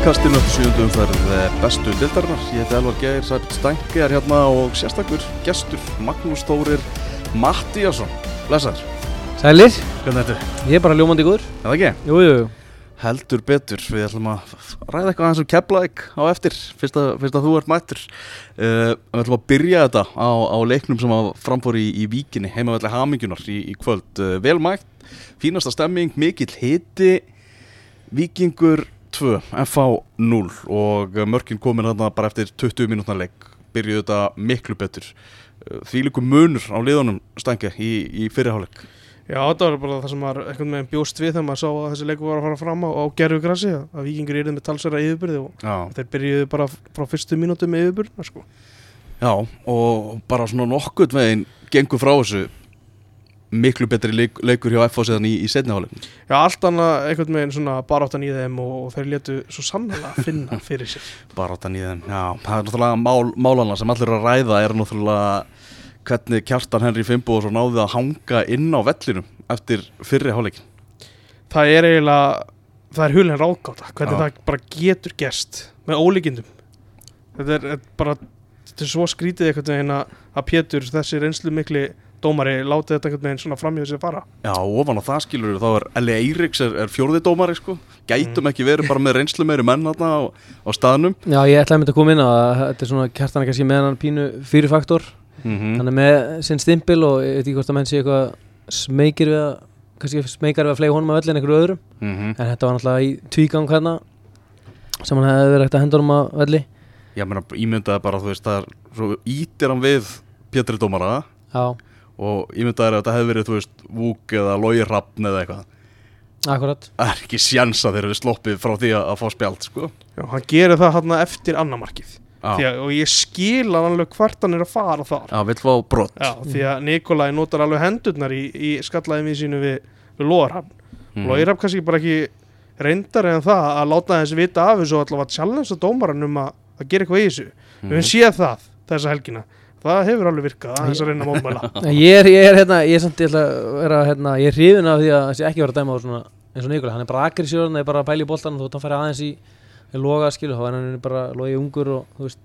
Podcastinu sjúndum umferð bestu dildarinnar. Ég heiti Elvar Geir, Sæbjörn Stænki er hérna og sérstakur gestur Magnús Þórir Mattíasson. Blessaður. Sælir, Hvernig er þetta? ég er bara ljómandi góður Er það ekki? Jú, jú, jú Heldur betur. Við ætlum að ræða eitthvað aðeins um Keflæk á eftir, fyrst að, fyrst að þú ert mættur. Uh, við ætlum að byrja þetta á, á leiknum sem að framfóri í, í víkinni, heimavelli Hamingjunar í, í kvöld. Uh, vel mætt, fínasta stemming, mikill hiti, Víkingur 2, FH 0 og mörkin komin þarna bara eftir 20 mínútna leik byrjuðu þetta miklu betur. Því líku munur á liðunum stængi í, í fyrirháleik Já, þetta var bara það sem maður einhvern veginn bjóst við þegar maður sá að þessi leikur var að fara fram á, á gerfu grassi að vikingur yrði með talsverða yfirbyrði og Já, þeir byrjuðu bara frá fyrstu mínútu með yfirbyrði sko. já og bara svona nokkurt veginn gengur frá þessu miklu betri leik, leikur hjá FH séðan í, í setniháleik Já, allt annað einhvern veginn svona baráttan í þeim og, og þeir letu svo sannlega finna fyrir sér. Bara átta nýðin, já, það er náttúrulega mál, málana sem allir að ræða er náttúrulega hvernig Kjartan Henry Fimbo og svo náði að hanga inn á vellinum eftir fyrri háleikin Það er eiginlega, það er hulinn ráðgáta hvernig Já. það bara getur gerst með ólíkindum. Þetta er, er bara, þetta er svo skrítið einhvern veginn að, að Pétur, þessi reynslu mikli dómari, láti þetta einhvern veginn svona framhjóð sér fara. Já, ofan á það skilur þá er Eli Eiríks er, er fjórði dómari sko. Gætum ekki verið bara með reynslu meiri menn þarna á, á staðnum. Já, ég ætlaði að mynda að koma inn á að þetta er svona kjartan kannski með hann pínu fyrirfaktor. Mm -hmm. Hann er með sinn stimpil og ég veit ekki hvort að menn sé eitthvað smekir við að kannski smekar við að flegi honum að velli en einhverju öðrum Mm en þetta var náttúrulega í tvígang hérna sem hann hefði verið ekkert að henda honum að velli Já, menna, ímyndaði bara, þú veist, það er svo ítir hann við Pétri dómara. Já, og ímyndaði að þetta hefði verið, þú veist, Vúk eða Lói Rappn eða eitthvað. Akkurat. Það er ekki sjans að þeir eru sloppið frá því að, að fá spjald, sko. Já, hann gerir það hann eftir annamarkið. Að, og ég skil hann alveg hvort hann er að fara þar. Já vill fá brott Já, því að Nikolai notar alveg hendurnar í, í skallaðum í sínu við, við Lóarhafn Mhm. mm. Lóarhafn kannski bara ekki reyndar en það að láta þessi vita af þessu og allavega að challenge að dómaran um að, að gera eitthvað í þessu. Mhm. við höfum séð það þessa helgina það hefur alveg virkað að þess að reyna að mótmæla En Ég er, ég er hérna, ég er samt ég ætla að vera hérna, ég er hrifin af því að sé ekki verið að dæma á svona eins og Nikola, hann er bara aggressíður, hann er bara að pæla í boltan og þú hann færi aðeins í, loga skilu, þá er hann bara logi ungur og þú veist,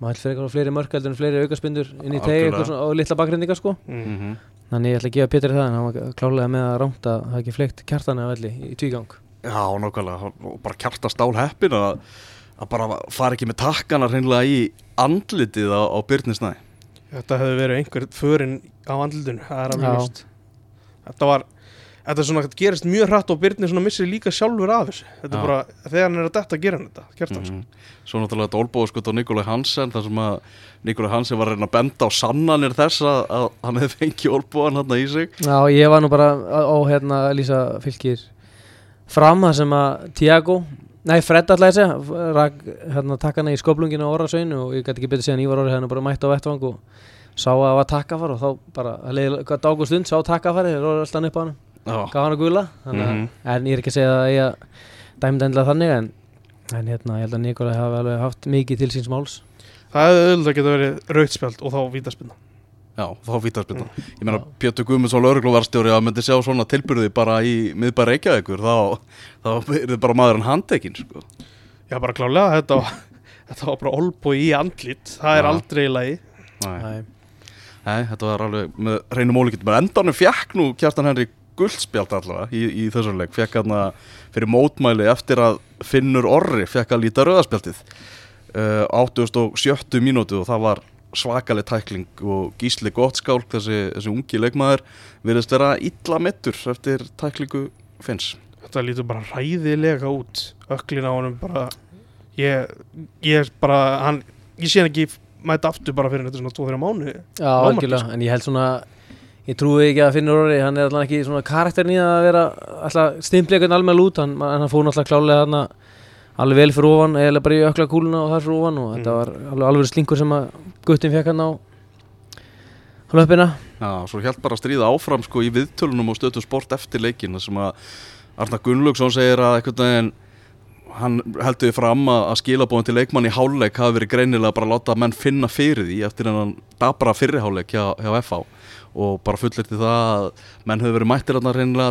maður fyrir eitthvað fleiri mörk heldur en fleiri aukaspindur inn í tegi Algjörlega. eitthvað svona, og litla bakrindinga sko mm. Mhm. þannig ég ætla að gefa Pétur það en hann var klálega með að rámt að það ekki fleikt kjartan að, bara fara ekki með takkana hreinlega í andlitið á, á Byrnisnæ þetta hefur verið einhver förin á andlutinu það er alveg ljóst. Þetta var Þetta er svona, þetta gerist mjög hratt og Byrni svona missir líka sjálfur af þessu. Þetta Já. er bara, þegar hann er að detta að gera hann þetta Kjartan, Mhm. Svo náttúrulega þetta olbóðskot á Nikolai Hansen þar sem að Nikolai Hansen var að reyna að benda á sannanir þess að, að hann hefði fengið olbóðan hann í sig. Já, ég var nú bara á, hérna Lýsa fylgir fram það sem að Tiago Nei, Fred alltaf að segja rak, hérna, takkana í skoblunginu á orðasveinu og ég gæti ekki betur segja en Ívar orði hérna bara mætt á vettvang og sá að það var takkafar og þá bara, leiði hvað dag og stund, sá takkafari, þeir voru alltaf upp á hann. Gaf hann að gula þannig, að- Mhm. en ég er ekki að segja að ég dæmd endilega þannig en, en hérna, ég held að Nikolai hafi alveg haft mikið til síns máls. Það hefði auðvitað geta verið rautspjald og þá vítaspinna já, þá vítaspilna Ég meina, Pétur Guðmundsson laurugluvarstjóri að myndi sjá svona tilbyrði bara í miðbæra Reykjavíkur þá, þá er þið bara maðurinn handtekinn sko. Já, bara klálega, þetta var, þetta var bara olbúi í andlit Það er Já. aldrei í lagi Nei. Nei. Nei, þetta var alveg með reynum ólíkjum en endanum fekk nú Kjartan Henry guldspjald allavega í, í þessum leik fekk hann fyrir mótmæli eftir að Finnur Orri fekk að líta rauðaspjaldið uh, 87. mínútu og það var svakaleg tækling og gísli Gottskálk þessi, þessi ungi leikmaður virðist vera illa mittur eftir tæklingu Finns. Þetta lítur bara ræðilega út Öklin á honum bara Ég, ég bara, hann Ég sé hann ekki mæta aftur bara fyrir þetta svona 2-3 mánu Já, algjörlega, en ég held svona ég trúi ekki að Finnur Orri, hann er allan ekki svona karakterin í að vera alltaf eitthvað alveg lút, hann, hann fór náttúrulega klálega þarna alveg vel fyrir ofan, eða bara í ökla kúluna og þar fyrir ofan og þetta Mm. var alveg alveg slingur sem að guttin fekk hann á hlöppina Já, svo hjælt bara að stríða áfram sko í viðtölunum og stötu sport eftir leikin sem að Arna Gunnlaugsson segir að einhvern veginn hann heldur því fram að, skilabóðin til leikmann í háluleik hafi verið greinilega bara að láta menn finna fyrir því eftir en hann dabra fyrriháleik hjá, hjá FH og bara fullir til það að menn hefur verið mættir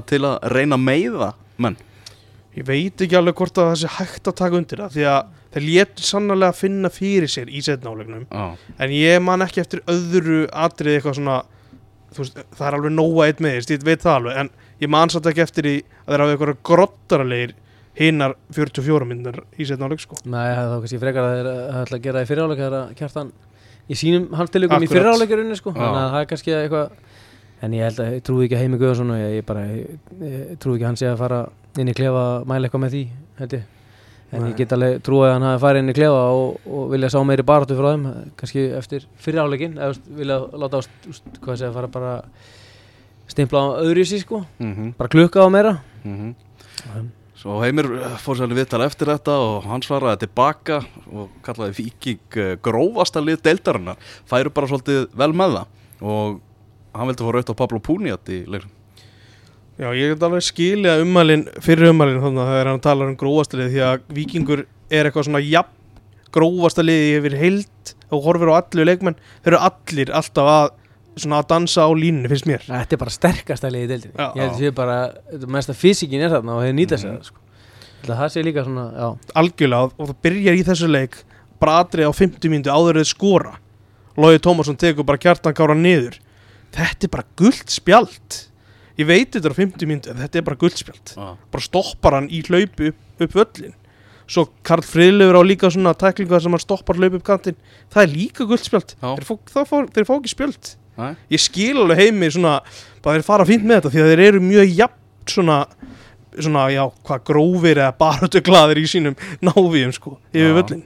til að reyna meiða menn ég veit ekki alveg hvort að það sé hægt að taka undir það því að þeir létu sannlega finna fyrir sér í setnálegnum Já, en ég man ekki eftir öðru atrið eitthvað svona þú veist, það er alveg nóga eitt með ég veit það alveg, en ég man satt ekki eftir í að þeir hafa eitthvað grottaralegir hinnar 44 minnur í setnáleg sko. Nei, það er þá kannski frekar að þeir að ætla að gera það í fyriráleik þegar að kjartan í sínum haldilegum í Akkurat. fyriráleikurinn sko. Að það er eitthvað en ég held að ég trúi ekki að Heimi Guðarsson og ég, ég bara, ég, ég trúi ekki að hann sé að fara inn í klefa mæla eitthvað með því held ég. En Nei. ég get alveg trúið að hann hafi farið inn í klefa og, og vilja sá meiri baráttu frá þeim kannski eftir fyriráleikin eða þú veist, vilja láta á st- st- hvað að fara bara stimpla á öðru í sí sko. Mhm, bara klukka á meira. Mhm. Um, Svo Heimir uh, fór sér alveg viðtal eftir þetta og hann svaraði tilbaka og kallaði Víking uh, grófasta lið deildarinnar. Færu bara svolítið vel með það. Og hann vildi fá raut á Pablo Puniat í leirum Já, ég get alveg skilja ummælin fyrir ummælin þannig að þegar hann talar um grófastalið því að vikingur er eitthvað svona jafn grófastaliði yfir heild og horfir á allu leikmenn þeir eru allir alltaf að svona að dansa á línunni finnst mér Þetta er bara sterkasta liði í deildinni Já. Ég held að sé bara, mesta físikin er þarna og hefur nýtað sér Mhm. það sko. Að það sé líka svona, já algjörlega og það byrjar í þessu leik bara atrið á 50 mínútu áður þeir skora Lógi Tómasson tekur bara kjartan kára niður þetta er bara gullt spjald ég veit þetta er á 50 mínútu en þetta er bara gullt spjald ah. bara stoppar hann í hlaupu upp, upp völlin svo Karl Friðlefur á líka svona tæklinga sem hann stoppar hlaupu upp kantinn. Það er líka guldspjöld Já. þeir, þeir fá ekki spjöld Nei. ég skil alveg heimi svona bara þeir fara fínt með þetta því að þeir eru mjög jafn svona svona já hvað grófir eða barötu gladir í sínum návíum sko yfir völlin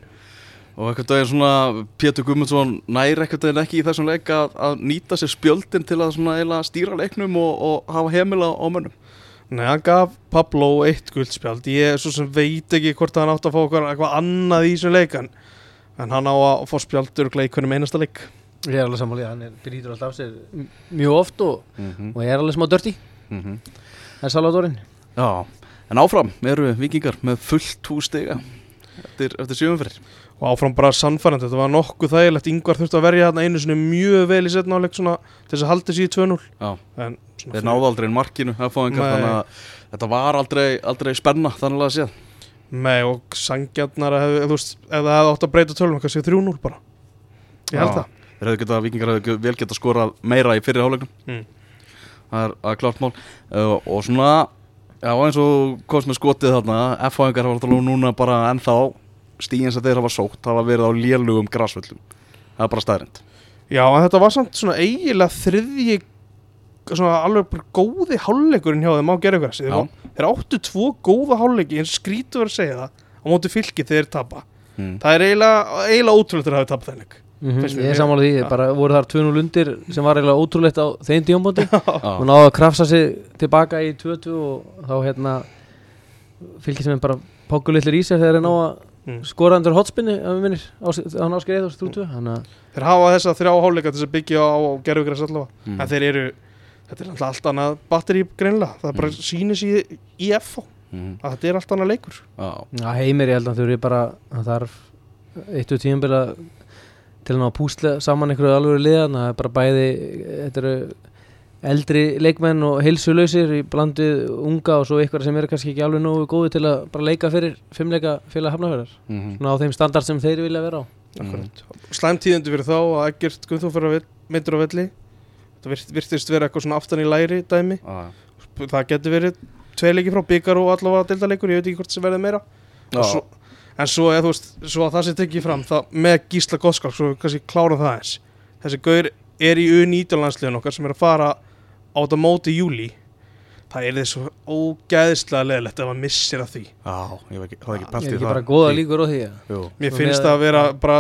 og einhvern veginn svona Pétur Guðmundsson næri einhvern veginn ekki í þessum leik að, að nýta sér spjöldin til að svona eiginlega stýra leiknum og, og hafa heimila á mönnum? Nei, hann gaf Pablo eitt guldspjald. Ég svo sem veit ekki hvort hann átt að fá eitthvað, annað í þessum leik en, en hann á að fá spjaldur í hvernig einasta leik. Ég er alveg sammálið, hann er, brýtur alltaf af sér mjög oft og, mm -hmm. og ég er alveg smá dörti Það er Salvadorinn. Já, en áfram eru vikingar með fullt hússtiga eftir, eftir sjöfumferðir og áfram bara sannfærandi, þetta var nokkuð þægilegt. Yngvar þurfti að verja þarna einu sinni mjög vel í setna áleik svona til þess að halda sér í 2-0 Já, en svona þeir náðu aldrei inn markinu þannig að þetta var aldrei, aldrei spenna þannig að séð með og sangjarnar hefði, ef það hefði átt að breyta tölum kannski 3-0 bara. Ég held Já. það. Þeir hefðu getað, vikingar hefðu vel getað skorað meira í fyrir hálfleiknum. Mm. Það er að klárt mál. Uh, og svona, já eins og komst með skotið þarna, F-fáingar hafa alltaf núna bara ennþá stíðin sem þeir hafa sótt hafa verið á lélugum grasvöllum. Það er bara staðrind já, en þetta var samt svona eiginlega þriðji svona alveg bara góði hálfleikurinn hjá þeim á gerðugræsi þeir, áttu tvo góða hálfleiki eins skrítu verið að segja það á móti fylki þeir tapa. Mm. það er eiginlega, eiginlega ótrúlega að hafa tapað þeim leik mm mér. Ég er sammálið því, Já. bara voru þar 2-0 undir sem var eiginlega ótrúlegt á þeim tíumbóndi Já. og náðu að krafsa sig tilbaka í 2-2 og þá hérna fylgir sem er bara pókur litlir í sig þegar þeir ná að Mm. skora undir hotspinni ef við minnir, á, hann áskeið þú 3-2 þannig að þeir hafa þessa þrjá hálfleika til þess að byggja á, gerðugræsi allavega Mm. en þeir eru þetta er alltaf allt annað batteri greinlega það bara Mm. sýnir sér í FH Mm. að þetta er allt annað leikur Já. Heimir ég held að þau eru bara það þarf eitt og tíumbila til að ná að púsla saman einhverju alveg liðan það er bara bæði þetta eru eldri leikmenn og heilsulausir í blandið unga og svo eitthvað sem eru kannski ekki alveg nógu góði til að bara leika fyrir fimmleika félag hafnafjörðar Mm. svona á þeim standard sem þeir vilja vera á mm. slæm tíðandi fyrir þá að Eggert Guðþór fyrir myndur á velli þetta virt, virtist vera eitthvað svona aftan í læri dæmi Já. það getur verið tvei leiki frá byggar og allavega deltaleikur, ég veit ekki hvort sem verður meira. Og svo, en svo, þú veist, svo að það sé tekið fram það, með Gísla Gottskálk, svo kannski klára það eins þessi gaur er í U19 landsliðun okkar sem er að fara á þetta móti júli það er þess svo ógæðislega leðilegt ef maður missir af því. Já, ég hef ekki, ekki er pælt í ekki það. bara góða líkur á því að Jú. mér finnst það að vera bara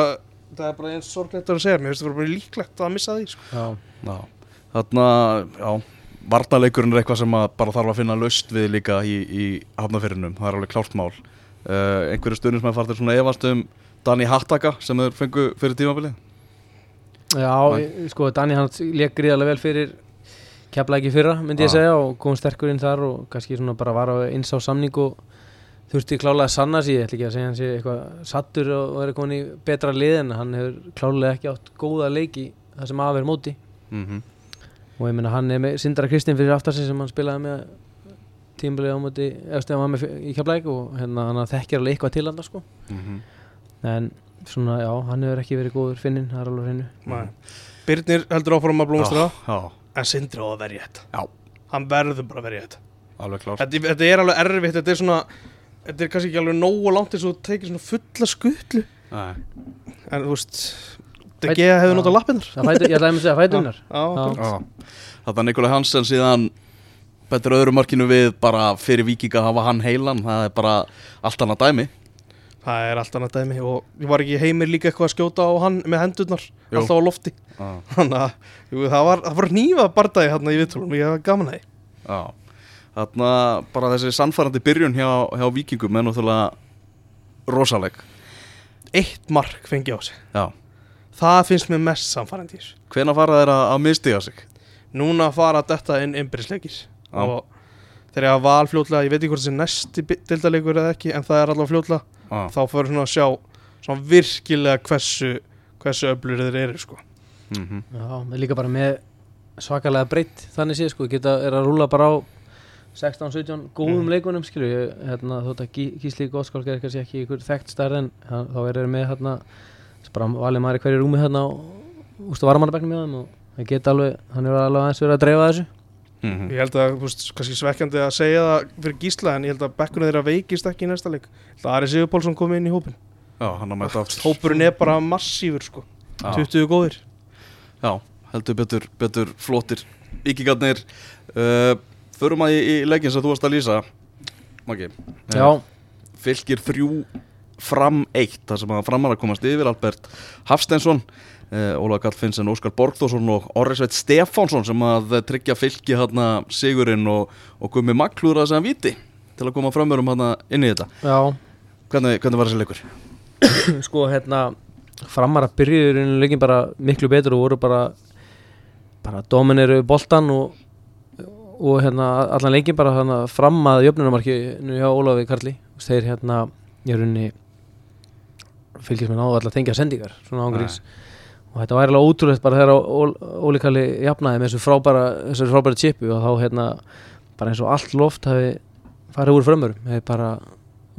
það er bara eins sorglegt að segja, mér finnst það bara líklegt að missa því sko. já, Já. Þarna, já Varnaleikurinn er eitthvað sem að bara þarf að finna löst við líka í, í hafnafyrinum Það er alveg klárt mál. Uh, Einhverju stundin sem að fartir svona efast um Danny Hattaka sem þeir fengu fyrir tímabilið? Já sko Danni hann leik gríðarlega vel fyrir kepla ekki fyrra myndi ég Já. segja og kom sterkur inn þar og kannski svona bara var á eins á samning og þurfti klálega að sanna sig, ég ætla ekki að segja hann sé eitthvað sattur og er komin í betra lið en hann hefur klálega ekki átt góða leiki það sem af er móti mm -hmm. og ég meina hann er með Sindra Kristinn fyrir aftar sig sem hann spilaði með tímbilið á móti eftir að maður með í keflæk og hérna hann þekkir alveg eitthvað til hann sko. Mhm. en svona já, hann hefur ekki verið góður finninn, það er alveg hreinu Nei. Birnir heldur áfram að blómstra Já, en Sindri á að verja þetta Já. hann verður bara að verja þetta alveg klár þetta, þetta er alveg erfitt, þetta er svona þetta er kannski ekki alveg nógu langt eins og þú tekir svona fulla skutlu Nei. en þú veist Fæt- þetta hefur Já. notað lappinnar Það ég ætlaði að segja fætunar Já, Já. já. Já. Þetta Nikolai Hansen síðan betur öðru markinu við bara fyrir vikinga hafa hann heilan það er bara allt annað dæmi það er allt annað dæmi og ég var ekki heimir líka eitthvað að skjóta á hann með hendurnar Jú. alltaf á lofti Þannig að jú, það var, það var nýfað bardagi hérna í viðtólum ég hef gaman að því. Já. Þarna bara þessi sannfærandi byrjun hjá, hjá vikingum er náttúrulega rosaleg. Eitt mark fengi á sig. Já, það finnst mér mest þessu. Hvena fara þeir að, að mistiga sig? núna fara þetta inn innbyrðisleikir. Já. og þegar ég hafa val fljótlega ég veit ekki hvort þessi næsti dildaleikur eða ekki en það er allavega fljótlega. Já, þá fyrir svona að sjá svona virkilega hversu hversu öflur þeir eru sko mm Já, með líka bara með svakalega breytt. Þannig séð sko, geta er að rúla bara á 16-17 góðum Mhm. leikunum skilju, hérna, þótt að Gí- Gísli Góðskálk er kannski ekki ykkur þekkt stærð en hann, þá er þeir með hérna bara valið maður í hverju rúmi hérna og ústu varmannabæknum hjá þeim og það geta alveg, hann er alveg aðeins verið að dreifa þessu. -hmm. ég held að, þú veist, kannski svekkjandi að segja það fyrir Gísla en ég held að bekkunum þeirra veikist ekki í næsta leik. Ég held að Ari Sigur Pálsson kom inn í hópin Já, hann að mæta aftur hópurinn er bara massífur sko. Já. 20 góðir Já, heldur betur, betur flottir Víkingarnir. Uh, Förum að í, í leggin sem þú varst að lýsa Maggi. Já, Fylgir þrjú fram eitt þar sem að framar að komast yfir Albert Hafsteinsson uh, Ólaug Karl Finnsen, Óskar Borgþórsson og Orrisveit Stefánsson sem að tryggja fylgi hérna sigurinn og, og gummi maklúra sem viti til að koma framörum hérna inn í þetta. Já. Hvernig, hvernig var þessi leikur? sko hérna framar að byrjuður í leikin bara miklu betur og voru bara bara domineru boltan og, og hérna allan leikin bara hérna, fram að jöfnunumarkinu hjá Ólafi Karli. Veist, þeir hérna í rauninni fylgjast með náðu allar tengja sendingar svona ángríns og þetta væri alveg ótrúlegt bara þegar Óli Karli jafnaði með þessu frábæra þessu frábæra chipu og þá hérna bara eins og allt loft hafi farið úr frömmurum. Þeir bara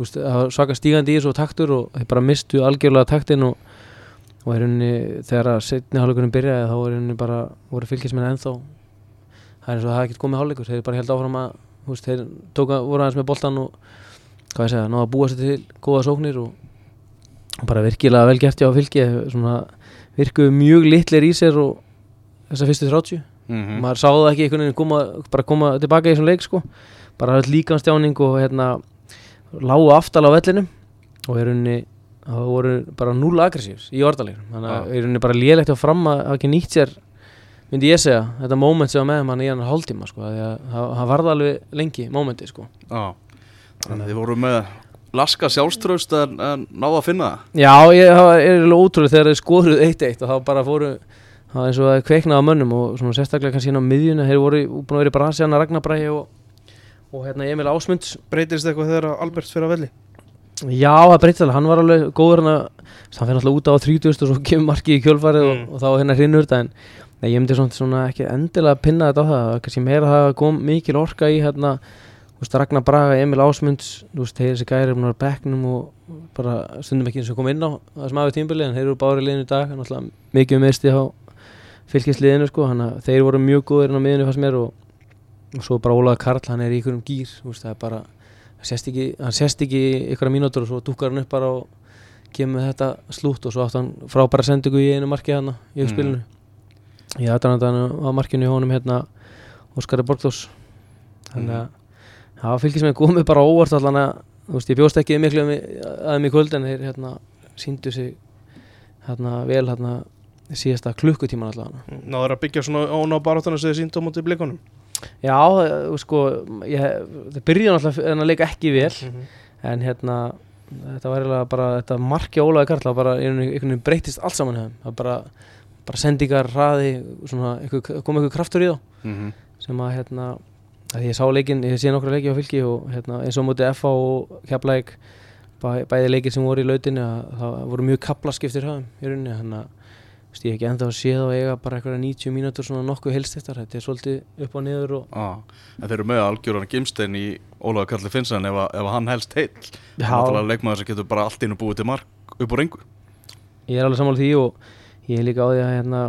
var svaka stígandi í þessu og taktur og þeir bara mistu algjörlega taktin og, og er unni þegar að setni hálfleikunum byrjaði þá er unni bara voru fylgismenn ennþá það er eins og það hafi ekkert komið hálfleikur. Þeir bara held áfram að þú veist, þeir tóka, voru aðeins með boltan og hvað ég segja, náða að búa sér til góða sóknir og, og bara virkilega vel gert hjá fylgi svona virkuðu mjög litlir í sér og þessa fyrstu 30 Mm maður sá það ekki einhvern veginn koma, bara koma tilbaka í þessum leik sko. Bara líkanstjáning og hérna lágu aftal á vellinum. Og er unni það voru bara null aggressífs í orðalegnum þannig að Já. er bara lélegt að fram að ekki nýtt sér myndi ég segja, þetta moment sem var með hann í hann hálftíma sko, því að það það varð alveg lengi momenti sko. Já, þannig að þið voru með laska sjálfströst en, en náðu að finna það. Já, ég, það er alveg ótrúlega þegar þeir skoruð 1-1 og þá bara fóru það var eins og það kveiknaði á mönnum og svona sérstaklega kannski inn á miðjuna þeir voru búin að vera í Brasiana Ragnarbræði og, og hérna Emil Ásmunds. Breytist eitthvað þegar Albert fyrir að velli Já, það breytist alveg, hann var alveg góður hann að hann fyrir alltaf út á 30 og svo kemur markið í kjölfarið Mm. og, og þá hérna hrinnur þetta en nei, ég myndi svona, svona ekki endilega að pinna þetta á það, kannski meira það kom mikil orka í hérna veist, Ragnar Braga, Emil Ásmunds þeir þessi gæri er búin að vera á bekknum og bara stundum ekki eins og kom inn á það sem aðeins tímbili, en þeir eru bári liðinu í dag mikið um meðsti á fylgisliðinu sko, hann að þeir voru mjög góður inn á miðinu fannst mér og, og svo bara Ólaður Karl, hann er í ykkurum gýr veist, hann sést ekki, hann sést ekki ykkur mínútur og svo dúkar hann upp bara og kemur þetta slútt og svo átt hann frábæra sendingu í einu marki hann í Mm. uppspilinu. Í aðdæðanandan á markinu í honum hérna Óskari Borgþós þannig að það fylgis með komið bara óvart allan að þú veist, ég bjóst ekki miklu að þeim í kvöld en þeir hérna síndu sig hérna vel hérna síðasta klukkutíman allan náður að byggja svona ón á baráttana sem þið síndu á móti blikunum Já, sko ég, það byrja náttúrulega en að leika ekki vel Mhm. en hérna þetta var eiginlega bara þetta markja Ólaði Karla bara einhvern veginn breytist allt saman hjá þeim. það bara, bara sendingar hraði svona, einhver, kom einhver kraftur í þá mm -hmm. sem að hérna að ég sá leikin, ég sé nokkra leiki á fylki og hérna, eins og móti FA og Keflæk bæ, bæði leikir sem voru í lautinu að það voru mjög kaplaskiptir hjá þeim í rauninni þannig að Vist, ég hef ekki ennþá að sé þá eiga bara eitthvað 90 mínútur svona nokkuð heilstiftar þetta er svolítið upp og niður og Já, en þeir eru með algjöran gimstein í Ólaður Kalli Finnsen ef, ef hann helst heill. Já. Náttúrulega leikmaður sem getur bara allt inn og búið til mark upp úr engu. Ég er alveg sammála því og ég er líka á því að hérna,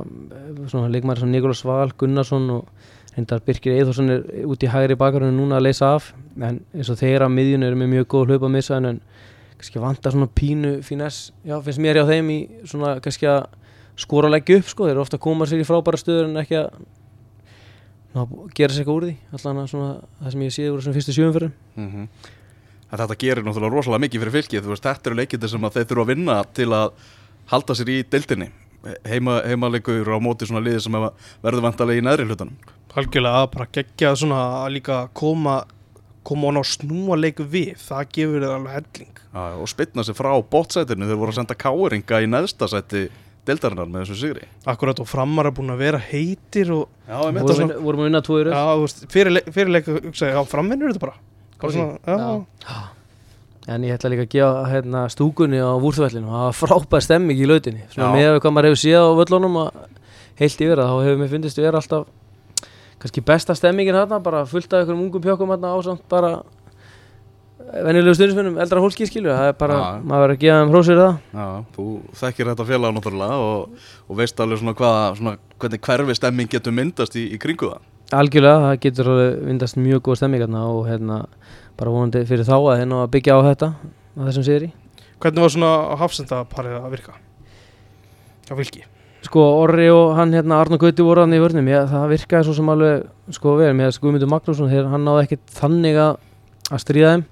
svona leikmæri sem Nikolás Val, Gunnarsson og hendar Birkir Eithosson er út í hægri bakarinu núna að leysa af. En eins og þeir að miðjun eru með mjög góð hlaupa missa en kannski vantar svona pínu finess, já skora að leggja upp sko, þeir eru ofta að koma sér í frábæra stöður en ekki að ná, gera sér eitthvað úr því. Svona það sem ég séð voru svona fyrstu sjöfum fyrir mm En þetta gerir náttúrulega rosalega mikið fyrir fylkið. Þú veist, þetta eru leikindi sem að þeir þurfa að vinna til að halda sér í deildinni. Heima, Heimaleikur á móti svona liði sem verður vantarlega í neðri hlutanum. Algjörlega að bara gegja svona að líka koma koma hann á snúa leik við. Það gefur þér alveg helling. Já, og spilna sér frá bótsætinu þeir voru að senda káringa í neðsta sæti deildarinnar með þessu sigri. Akkurat og framar er búin að vera heitir og Já, vorum, svona- vorum við unnað tvo í röð? Já, þú veist, fyrir, leik- fyrir leik hugsaði, já, framvinnur þetta bara. Bara svona, já, En ég ætla líka að gefa hérna, stúkunni á vúrþvellinu og það var frábær stemming í lautinni. Svona Já. með að hvað maður hefur séð á völlunum að heilt yfir að þá hefur mér fyndist við er alltaf kannski besta stemmingin hérna bara fullt af einhverjum ungum pjökkum hérna ásamt bara venjulegu stundismennum eldra fólki skilu það er bara, Já. maður verður að gefa þeim hrósir það. Já, þú þekkir þetta félag náttúrulega og, og veist alveg svona, hvað, svona hvernig hverfi stemming getur myndast í, í kringu það. Algjörlega, það getur alveg vindast mjög góð stemming hérna og hérna bara vonandi fyrir þá að hérna að byggja á þetta á þessum séri hvernig var svona hafsendaparið að virka? Á fylki? Sko Orri og hann hérna Arnur Gauti voru hann í vörnum. Ég, það virkaði svo sem alveg sko vel. Með Guðmundur Að, stríða þeim.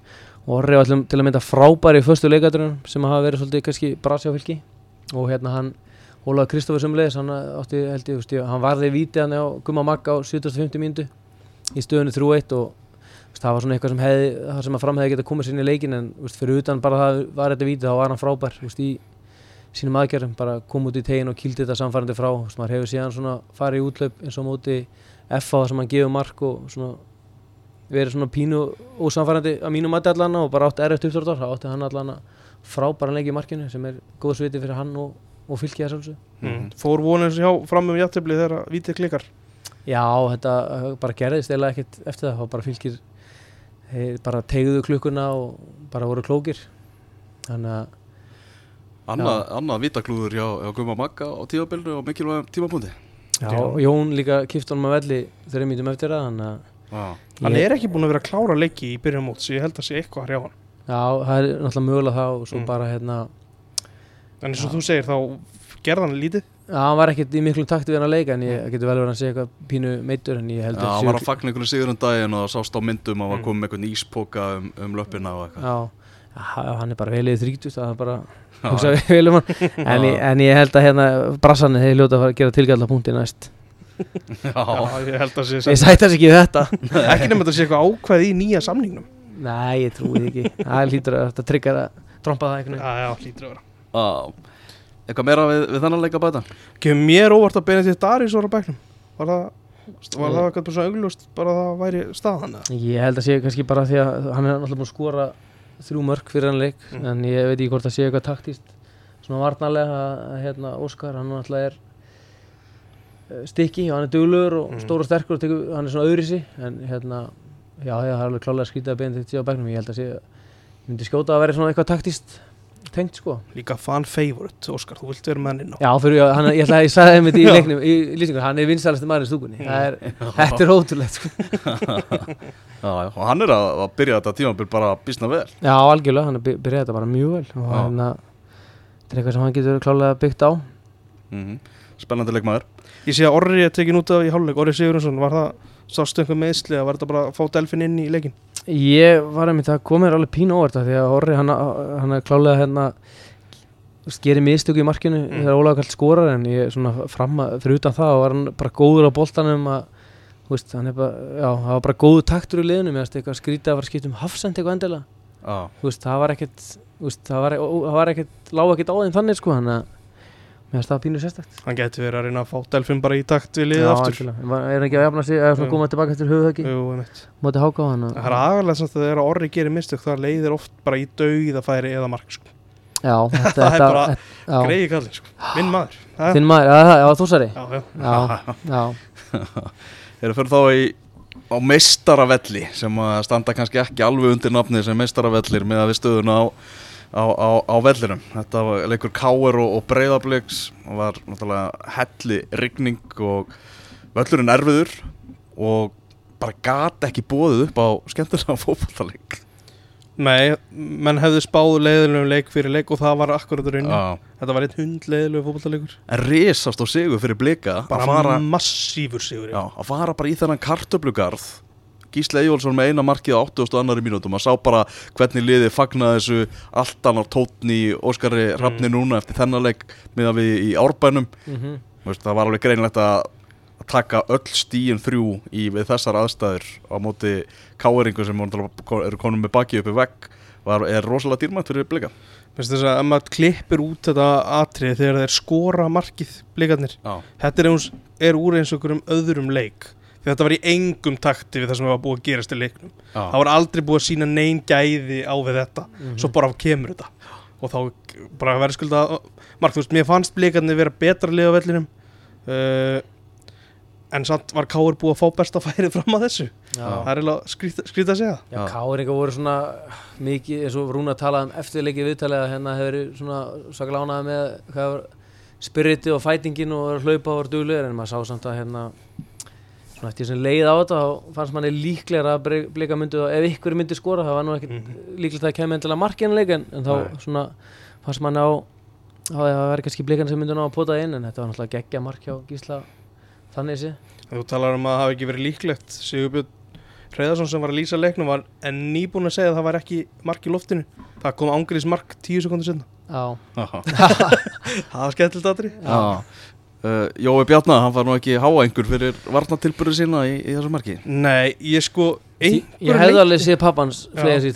Og Orri var til, að mynda frábæri í föstu leikadrunum sem hafa verið svolítið kannski fylki og hérna hann Ólaður Kristoffer sumleis hann ég hann varði víti hann á Gumma Magga á 750 mínútu í stöðunni 3-1 og veist, það var svona eitthvað sem hefði sem að fram hefði getað komið sinni í leikin en veist, fyrir utan bara það var þetta víti þá var hann frábær veist, í sínum aðgerðum, bara kom út í tegin og kýldi þetta samfærandi frá, veist, maður hefur síðan svona farið í útlaup eins og móti F á það sem hann gefur mark og svona verið svona pínu ósamfærandi að mínum mati allan og bara átti erfitt uppstórtar, þá átti hann allan frábæran leik í markinu sem er góð sviti fyrir hann og, og fylgið þess alveg mm. fór vonið hjá fram um jættibli þegar vítið klikkar? Já, þetta uh, bara gerðist eða ekkert eftir það, þá bara fylgir þeir bara tegðu klukkuna og bara voru klókir. Þannig að Annað, annað vitaklúður hjá, hjá Guma Magga á tímabilnu og mikilvægum tímapunkti. Já, Jón líka kipti honum að velli þeirra mítum eftir það þannig að hann ég- er ekki búin að vera að klára leiki í byrjun móts ég held að sé eitthvað að hrjá hann. Já, það er náttúrulega mögulega það og svo Mm. bara hérna en eins og Já. þú segir þá gerði hann lítið. Já, hann var ekkert í miklum takti við hann að leika en ég getur vel verið að segja eitthvað pínu meittur en ég held Já, að hann var að fagna einhvern sigur um daginn og það sást á myndum að var Mm. komið með einhvern íspoka um, um löppina og eitthvað. Já, já, hann er bara vel yfir þrítust það er bara, Já, hugsa vel um hann. En, ég, en ég held að hérna brassanir hefur ljóta að fara að gera tilgæðla punkti næst já, já, ég held að sé Ég sætast ekki við þetta ekki nefnir að sé eitthvað ákveð í nýja samningnum Nei, ég trúi ekki Það lítur að þetta tryggar að trompa það einhvern já, já, hlýtur að vera. Eitthvað meira við, við þennan leika bæta? kemur mér óvart að Benedikt Daris voru á bæknum var það var það eitthvað svona auglust bara að það væri staðan? Ég held að sé kannski bara því að hann er náttúrulega búin að skora þrjú mörg fyrir hann leik Mm. en ég veit ekki hvort það sé eitthvað taktíst svona varnarlega að, hérna, Óskar hann náttúrulega er stykki og hann er duglugur og Mm. stór og sterkur og tekur, hann er svona öðrisi en hérna, já, það er alveg klálega skrítið að beina þetta á bæknum, ég held að sé ég myndi skjóta að vera svona eitthvað taktíst tengt sko. Líka fan favorite, Óskar, þú vilt vera mennin á. Já, fyrir, já, hann, ég ætla að ég sagði einmitt í leiknum í lýsingu, hann er vinsalasti maður í stúkunni. Það er, þetta er ótrúlegt sko. Já, já, og hann er að, að byrja þetta tímabil bara bísna vel. Já, algjörlega, hann er by- byrjaði þetta bara mjög vel og að þetta er eitthvað sem hann getur klálega byggt á. Mm Spennandi leikmaður ég sé að Orri er tekin út af í hálfleik Orri Sigurðarsson, var það sástu einhver meðsli eða var þetta bara að fá Delfin inn í leikin Ég var einmitt að koma mér alveg pínu óvart af því að Orri hann, hann er klálega hérna gerir mistöku í markinu Mm. þegar Ólaður kallt skorar en ég svona fram að fyrir utan það var hann bara góður á boltanum að þú veist, hann er bara, já, það var bara góðu taktur í liðinu með að fara að skipta um hafsend eitthvað endilega. Já, þú veist, það var ekkert þú veist, það var, ó, það var ekkert, lág ekkert á þeim þannig sko, þannig að mér finnst það pínu sérstakt hann geti verið að reyna að fá Delfin bara í takt við liðið aftur var- er hann ekki að jafna sig eða svona koma tilbaka eftir höfuhöggi Jú, einmitt. móti háka á hann það er aðalega samt að þegar Orri gerir mistök það leiðir oft bara í dauð að færi eða mark sko. Já, þetta, Það er þetta bara já. greiði kallin sko. minn maður Það Þinn maður, já, já, já, þú sari já, já. Já, já, Erum fyrir þá í á meistaravelli sem að standa kannski ekki alveg undir nafni sem meistaravellir með að við stöðuna á, á, á, á vellinum. Þetta var leikur Káer og, og Breiðabliks og var náttúrulega helli rigning og völlurinn erfiður og bara gat ekki bóðið upp á skemmtilega fótballaleik. Nei, menn hefðu spáð leiðilegum leik fyrir leik og það var akkurat raunni Já. Þetta var einn hund leiðilegu fótballleikur En risast á sigur fyrir blika Bara fara, massífur sigur já, að fara bara í þennan kartöflugarð Gísle Eyjólfsson með eina markið á 80 og annari mínútum að sá bara hvernig liðið fagnaði þessu allt annar tótni Óskari Hrafni núna eftir þennan leik með að við í árbænum. Mhm. Veist, það var alveg greinlegt að taka öll stíin þrjú í við þessar aðstæður á móti káeringu sem eru konum með baki uppi vegg. Var, er rosalega dýrmætt fyrir blika Veistu þess að maður klippir út þetta atrið þegar þeir skora markið blikarnir Þetta er, er úr eins og einhverjum öðrum leik þetta var í engum takti við það sem var búið að gerast í leiknum. Já, Það var aldrei búið að sína neyn gæði á við þetta. Svo bara kemur þetta. Og þá bara verður skulda Mark, þú veist, mér fannst blikarnir vera betra lið á vellinum uh, En samt var Káur búið að fá besta færið fram að þessu. Já, Það er eiginlega skrýt að segja já káringa voru svona mikið, eins og Rúna talaði um eftirleikið viðtalið að hérna hefur verið svona svakalega ánægði með var spiriti og fætingin og hlaupa og var duglegur en maður sá samt að hérna svona eftir sem leið á þetta þá fannst manni líklega að blika myndu ef ykkur myndi skora það var nú ekkert líklegt að kemur endilega markinu en, en þá Nei. svona fannst manni á að það væri kannski blikan sem myndi ná að pota inn en þetta var náttúrulega geggja mark hjá Gísla þannig sé Þú talar um að það hafi ekki verið líklegt. Sigurbjörn Hreiðarsson sem var að lýsa leiknum var en nýbúin að segja að það var ekki mark í loftinu. Það kom ángriðis mark tíu sekundur senna Já, Það var skemmtilegt aðri já. Uh, Jói Bjarnar, hann var nú ekki háa einhver fyrir varnatilbyrðu sína í, í þessu marki. Nei, ég sko ég, ég hefði leik- alveg séð pappans sér í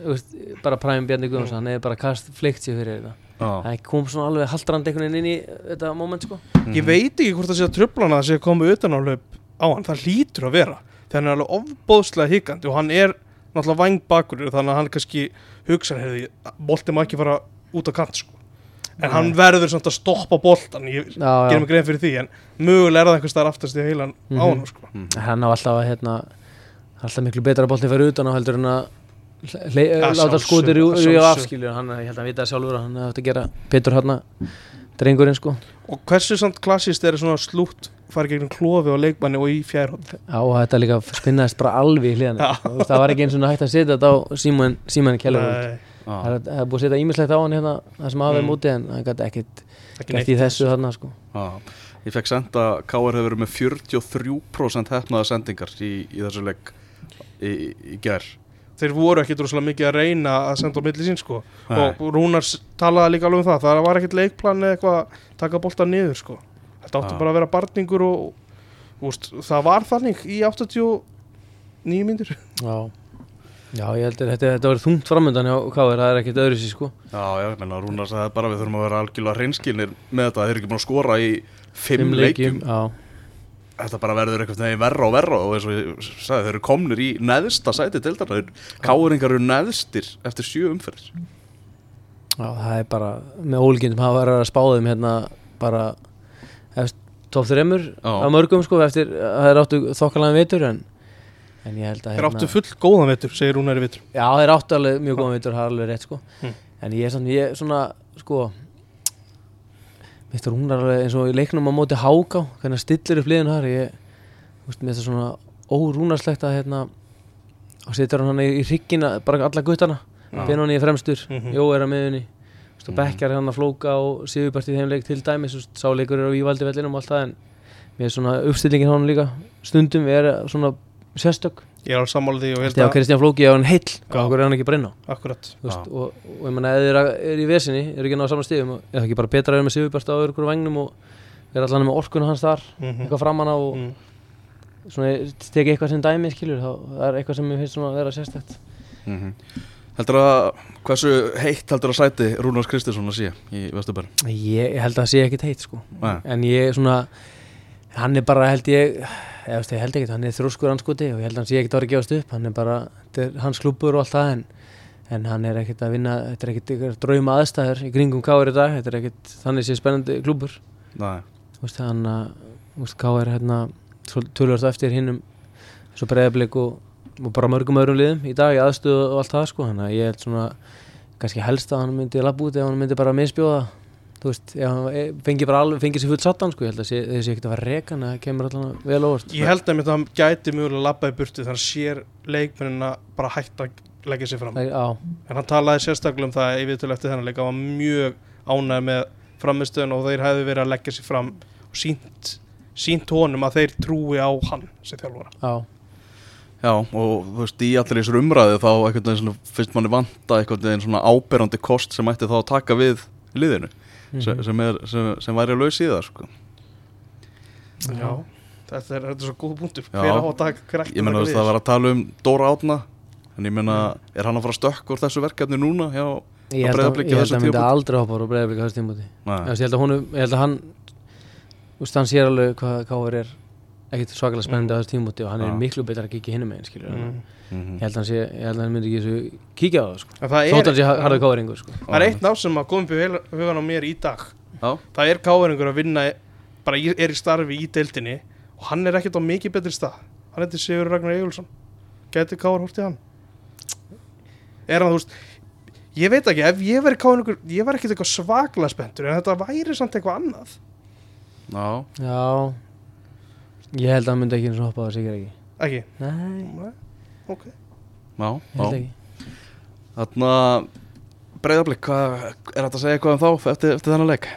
Þú veist, bara præmum Bjarni Guðmundsson, hann hefði bara kast fleikt sér fyrir þetta. Já, það kom svona alveg haldrandi einhvern veginn inn í þetta moment sko. Ég veit ekki hvort það sé að tröflana að sé að koma utan á hlaup á hann, það hlýtur að vera þegar hann er alveg ofbóðslega hikandi og hann er náttúrulega væng bakur þannig að hann kannski hugsa en Nei. hann verður samt að stoppa boltan ég já, gerum mig grein fyrir því en mögulega er það einhvers staðar aftast í heilan á Mhm. hann sko. hann á alltaf að hérna alltaf miklu betra að bolti fyrir utan á heldur en að láta skotir í afskilju hann, ég held að hann vita það sjálfur að hann hefði átt að gera betur hann drengurinn sko og hversu samt klassist er svona slútt fara gegnum klofi og leikmanni og í fjærhótt Já, og þetta líka spinnaðist bara alveg í hliðan Já. það var ekki eins og hægt að setja þetta á síman, síman já. Það er- er búið að setja ímislegt á hann hérna það sem hafið Mm. múti en það gæti ekkert ekki gert í þessu þarna sko já. Ég fekk senda að Káar hefur verið með 43% hefnaða sendingar í, í þessu leik í, í gær þeir voru ekkit rosalega mikið að reyna að senda á milli sín sko Nei. og Rúnar s- talaði líka alveg um það það var ekkit leikplan eða eitthvað að taka boltan niður sko þetta átti Já. bara að vera barningur og úst, það var þannig í 89 myndir Já, já ég held að þetta, þetta var þungt framöndan hjá Káir, það er ekkert öðru sér sko. Já, já, ég menna Rúnar sagði bara við þurfum að vera algjörlega hreinskilnir með þetta, þeir eru ekki búin að skora í fimm, leikjum, Já, þetta bara verður eitthvað neginn verra og verra og eins og ég sagði, þeir eru komnir í neðsta sæti til þarna, káringar eru neðstir eftir sjö umferðir. Já, það er bara með ólíkindum hafa verið að spáðum hérna bara 3 Já. að mörgum sko eftir að þeir áttu þokkalega vetur en, en ég held að þeir áttu full góðan vetur, segir Rúnar í vetur Já, þeir áttu alveg mjög góðan veitur, það er alveg rétt sko Mm. En ég er svona, ég er svona, sko hún er alveg eins og í leiknum á móti háká Hvernig hann stillir upp liðinu þar Ég, þú veist, mér finnst það svona órúnarslegt að hérna Og setur hann í, í hryggina, bara alla guttana Já. Benóni í fremstur, Mhm. Jó er að miðunni og bekkjar hann að flóka og Sigurbært í þeim leik til dæmis, veist, sáleikur er á Ívaldi vellinum og allt það en Mér er svona uppstillingin hann líka stundum er svona sérstök ég er alveg sammála því og held Þegar að Kristján Flóki á hann heill, okkur er hann ekki brenna akkurat Þú veist, Já. og, og ég menna ef þeir eru í vesinni eru ekki að ná saman stíðum er það ekki bara betra að vera með Sigurbjörst á öðru vagnum og vera allan með orkunu hans þar Mhm. eitthvað framan á og Mm. svona tekið eitthvað sem dæmi skilur þá það er eitthvað sem mér finnst svona að vera sérstætt mm Heldur að, hversu heitt heldur að sæti Rúnars Kristinsson að sé í Vesturbæri? ég, ég held að það sé ekkit heitt sko Nei. en ég svona hann er bara held ég eða, veist, ég held ekki, hann er þrjóskur anskoti og ég held að hann sé ekkit að vera gefast upp. Hann er bara, er hans klúbbur og allt það en, en hann er ekkert að vinna þetta er ekkert drauma aðstæður í kringum Káir í dag þetta er ekkert þannig sé spennandi veist, hann að Káir hérna tölvörst eftir hinnum svo breyðablik og, og bara mörgum öðrum liðum í dag í aðstöðu og allt það sko. Þannig að ég held svona kannski helst að hann myndi labba út ef hann myndi bara misbjóða þú veist, e- fengi bara alveg fengi sér fullt sattan sko, ég held að sé- þessi ekkert að vera rekan það kemur allan vel óvart. Ég held að hann gæti mjögulega labba í burtu þannig að sér leikmennina bara hægt að leggja sér fram. Það- Já, en hann talaði sérstaklega um það í viðtölu eftir þennan leik hann var mjög ánægð með framistöðun og þeir hefðu verið að leggja sér fram og sínt, sínt honum að þeir trúi á hann sem þjálfara. Já, já og þú veist í allir þessar umræðu þá svona, finnst manni vanta svona áberandi kost sem ætti þá að taka við liðinu sem, Mhm. sem, er, sem, sem væri að laus í það sko. Já, þetta er, þetta er svo góð punktur. Hver á að taka hver ætti Ég menna það var að tala um Dóra Átna en ég menna er hann að fara að stökk úr þessu verkefni núna hjá að, Breiðabliki ég held að hann myndi aldrei hoppa á breyðablika þessu tímúti ég held að, honum, ég held að hann þú veist, hann sér alveg hvað Káir er ekkert svakalega spennandi á þessu tímúti og hann er miklu betra að kíkja hinum megin skilur Mm. mhm. ég held að hann sé, ég held að hann myndi ekki þessu kíkja á það sko. Þótt hann sé harðu Káiringur sko. Það er eitt nátt sem að í hel- hugan á mér í dag. Já, það er káeringur að vinna bara er í starfi í deildinni og hann er ekkert á mikið betri stað. Hann heitir Sigur Ragnar Egilson gæti káar hort í hann? Er hann þú veist ég veit ekki, ef ég veri káeringur ég var ekkert eitthvað svaklega spenntur en þetta væri samt eitthvað annað. Já, já. Ég held að hann myndi ekki eins og hoppa á það sigur ekki? Ekki, nei, Nei, ok. Þarna breyðarblik, hvað er þetta að segja eitthvað um þá eftir, eftir þennan leik?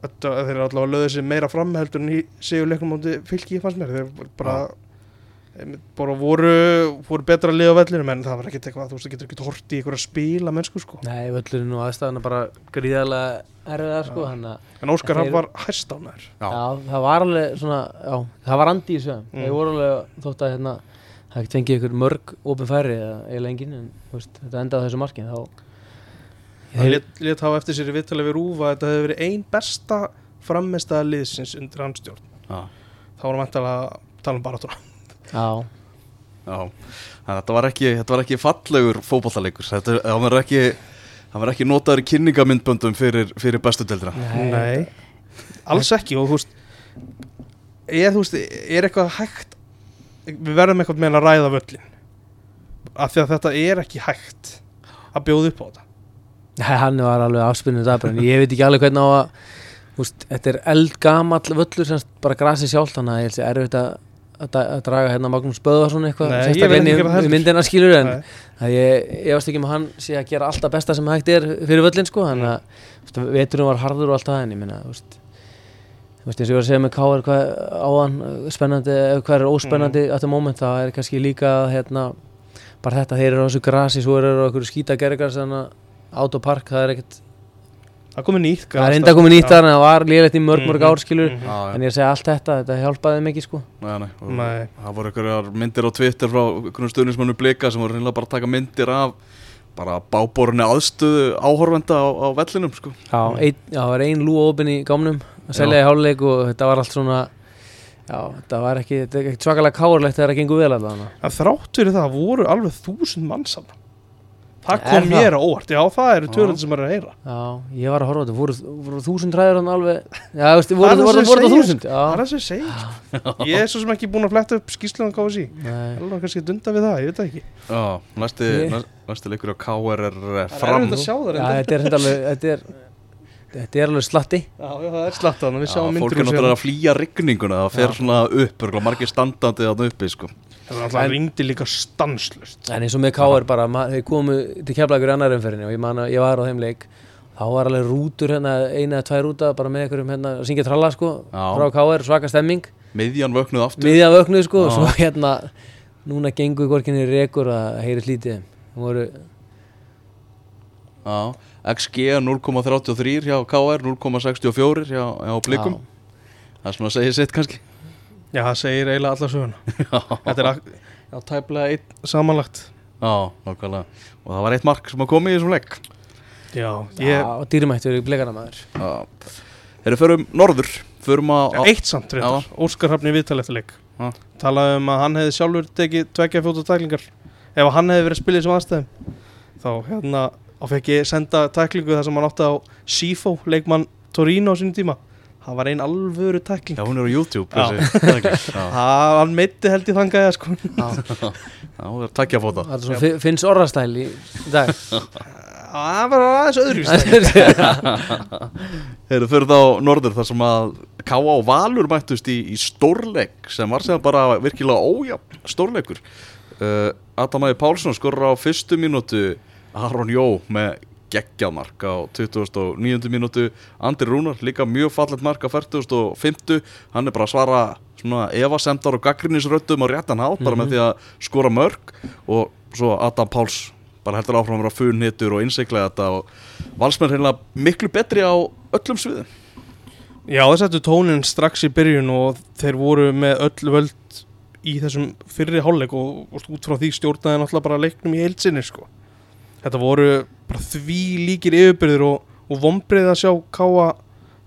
þetta, þeir eru allavega löðið sér meira fram heldur en í Sigur leiknum átti fylki fannst mér. Þeir bara bara voru, voru betra að liða á vellinum en það var ekkert eitthvað, þú veist, það getur ekkert hort í ykkur að spila mennsku sko. Nei, völlurinn og aðstæðan er bara gríðarlega erfiðar sko þannig að En Óskar hann var hæst á nær Já. Já, það var alveg svona, já, það var andi í þessu Mm. Þeir voru alveg þótt að hérna Það ekki fengið ykkur mörg opin færi eða eiginlega engin en veist, þetta endaði á þessu marki þá Það let hafa eftir sér í viðtali við Rúfa að þetta hefði verið ein besta frammestaða liðsins undir handstjórn Já, þá var hann vantilega að tala um barátura Já, þetta var ekki, þetta var ekki fallegur fótballleikur Þetta hann verður ekki hann verður ekki notaður í kynningamindböndum fyrir, fyrir bestu deildina. Nei, alls ekki og þú veist er, þú veist, er eitthvað hægt við verðum eitthvað með að ræða völlin af því að þetta er ekki hægt að bjóða upp á þetta. Nei, hann var alveg afspinnið dabra en ég veit ekki alveg hvernig á að veist, þetta er eldgamall völlur sem bara grasi sjálft þannig að ég held að, að, da- að draga hérna Magnús Böðvarsson eitthvað sérstaklega í, myndina skilur en ég, ég veist ekki með hann sé að gera alltaf besta sem hægt er fyrir völlin sko þannig að veturinn var harður og allt það en ég minna þú veist þú veist eins og ég var að segja með Káar hvað áðan uh, spennandi eða hvað er óspennandi mm. at the moment það er kannski líka hérna bara þetta þeir eru á þessu grasi svo eru okkur skýta gergar þannig að autopark það er ekkert það komið nýtt það er enda komið nýtt þar en það var liðlegt í mörg mörg Mhm, ár skilur mhm. Já, já. en ég er að segja allt þetta þetta hjálpaði mikið sko Nei, nei, Nei. það voru einhverjar myndir á Twitter frá einhvern stuðnismannu blika sem voru reynilega bara að taka myndir af bara báborunni aðstöðu áhorfenda á, á vellinum sko. já, ein, já það var ein lúa opin í gámnum að selja í háluleik og þetta var allt svona já, þetta var ekki, þetta er ekki svakalega kárlegt þegar það gengur vel allavega. En þrátt fyrir það voru alveg þúsund manns þarna. það Er kom það? mér á óvart. Já það eru Já. törður sem er að heyra. Já, ég var að horfa þetta, voru, voru þúsund ræður hann alveg? Já, veistu, Það voru, það voru, voru það segir, þúsund? Það er Já, það sem ég segi ég er svo sem ekki búin að fletta upp skýslan á nei. Alveg kannski dunda við það, ég veit það ekki. Já, næsti, Ég- næsti, leikur á KR er eh, Það er fram erfitt að sjá það Já. Þetta er alveg, er er slatti Já, já, það er slatt þannig, við Já, sjáum fólk myndir er úr náttúrulega að flýja rigninguna það fer Já. svona upp, margir standandi þarna uppi sko. Það er ringdi líka stanslust En eins og með K.R. bara, ma- þeir komu til keflagur í annar umferðinni og ég man að ég var á þeim leik þá var alveg rútur hérna, eina eða tvær rúta bara með einhverjum hérna að syngja tralla sko Já. frá K.R. svaka stemming miðjan vöknuð aftur miðja vöknuð sko og svo hérna núna gengur gorkinni rekur að heyri voru, Já, XG 0,33 hjá KR 0,64 hjá, hjá blikum. Það svona að segja sitt kannski. Já, það segir eiginlega alla söguna. Þetta er að, já, tæplega einn samanlagt. Já, nákvæmlega. Og það var eitt mark sem að koma í þessum leik. Já, Já, ég, og dýrmætt verið blikana maður. Já, þeir förum norður förum á eitt samt reyndar. Óskar Hrafni viðtal eftir leik. Já. Talaði um að hann hefði sjálfur tekið tvekja fjóta tæklingar. Ef hann hefði verið að spila í þessum aðstæðum þá hérna þá fekk ég senda tæklingu þar sem hann átti á Sifo, leikmann Torino á sínum tíma. Það var ein alvöru tækling. Já, hún er á YouTube hann meiti held ég þangaði sko. Það er fi- finns orðastæl í í dag Það var aðeins öðru Þeir fyrir þá norður þar sem að K.A. og Valur mættust í, í stórleik sem var sem bara virkilega ójafn stórleikur. Uh, Adam Ægir Pálsson skorur á fyrstu mínútu Aron Jó með geggjamark á 29. mínútu Andri Rúnar líka mjög fallet mark á 40.50 hann er bara að svara svona evasemdar og gaggrinnisröttum á réttan hát bara með því að skora mörg og svo Adam Páls bara heldur áfram að vera funhittur og innsiklega þetta og valsmenn reynilega miklu betri á öllum sviðum Já, það settu tónin strax í byrjun og þeir voru með öll völd í þessum fyrri hálfleik og, og út frá því stjórnaði náttúrulega bara leiknum í heilsinni sko. Þetta voru bara því líkir yfirbyrðir og, og vombrið að sjá káa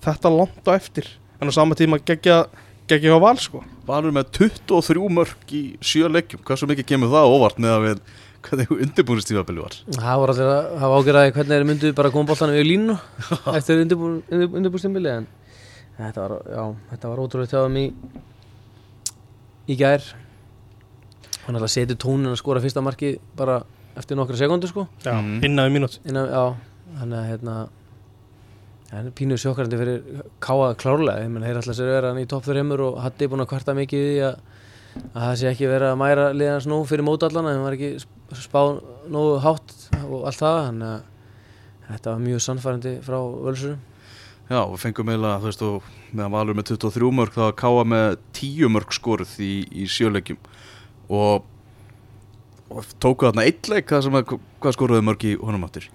þetta langt á eftir. En á sama tíma geggja, geggja á val sko. Valur með 23 mörg í sjö leikjum. Hversu mikið kemur það óvart með að við hvernig undirbúinistífabili var? Það voru allir að hafa ágjörði hvernig þeir myndu bara koma bóltanum við línu eftir undirbúrstímbili en þetta var, já, þetta var ótrúlega þjáðum í í gær. Hann alltaf setið tónin að skora fyrsta marki bara eftir nokkra sekundu sko. Já, innan við mínút þannig að hérna hann er pínuð sjokkarandi fyrir káa klárlega, ég menn þeir alltaf sér vera hann í topp fyrir heimur og Hatti er búin að kvarta mikið í því að, að það sé ekki verið að mæra liðans nú fyrir mótallana, hann var ekki sp- spáð nógu hátt og allt það þannig að þetta var mjög sannfærandi frá völsurum Já, við fengum eiginlega, þú veist, og meðan Valur með 23 mörg þá var Káa með 10 mörg skoruð í, í sjöleikjum og, og tóku þarna eitt leik það sem að, hvað skoruðu mörg í honum áttir?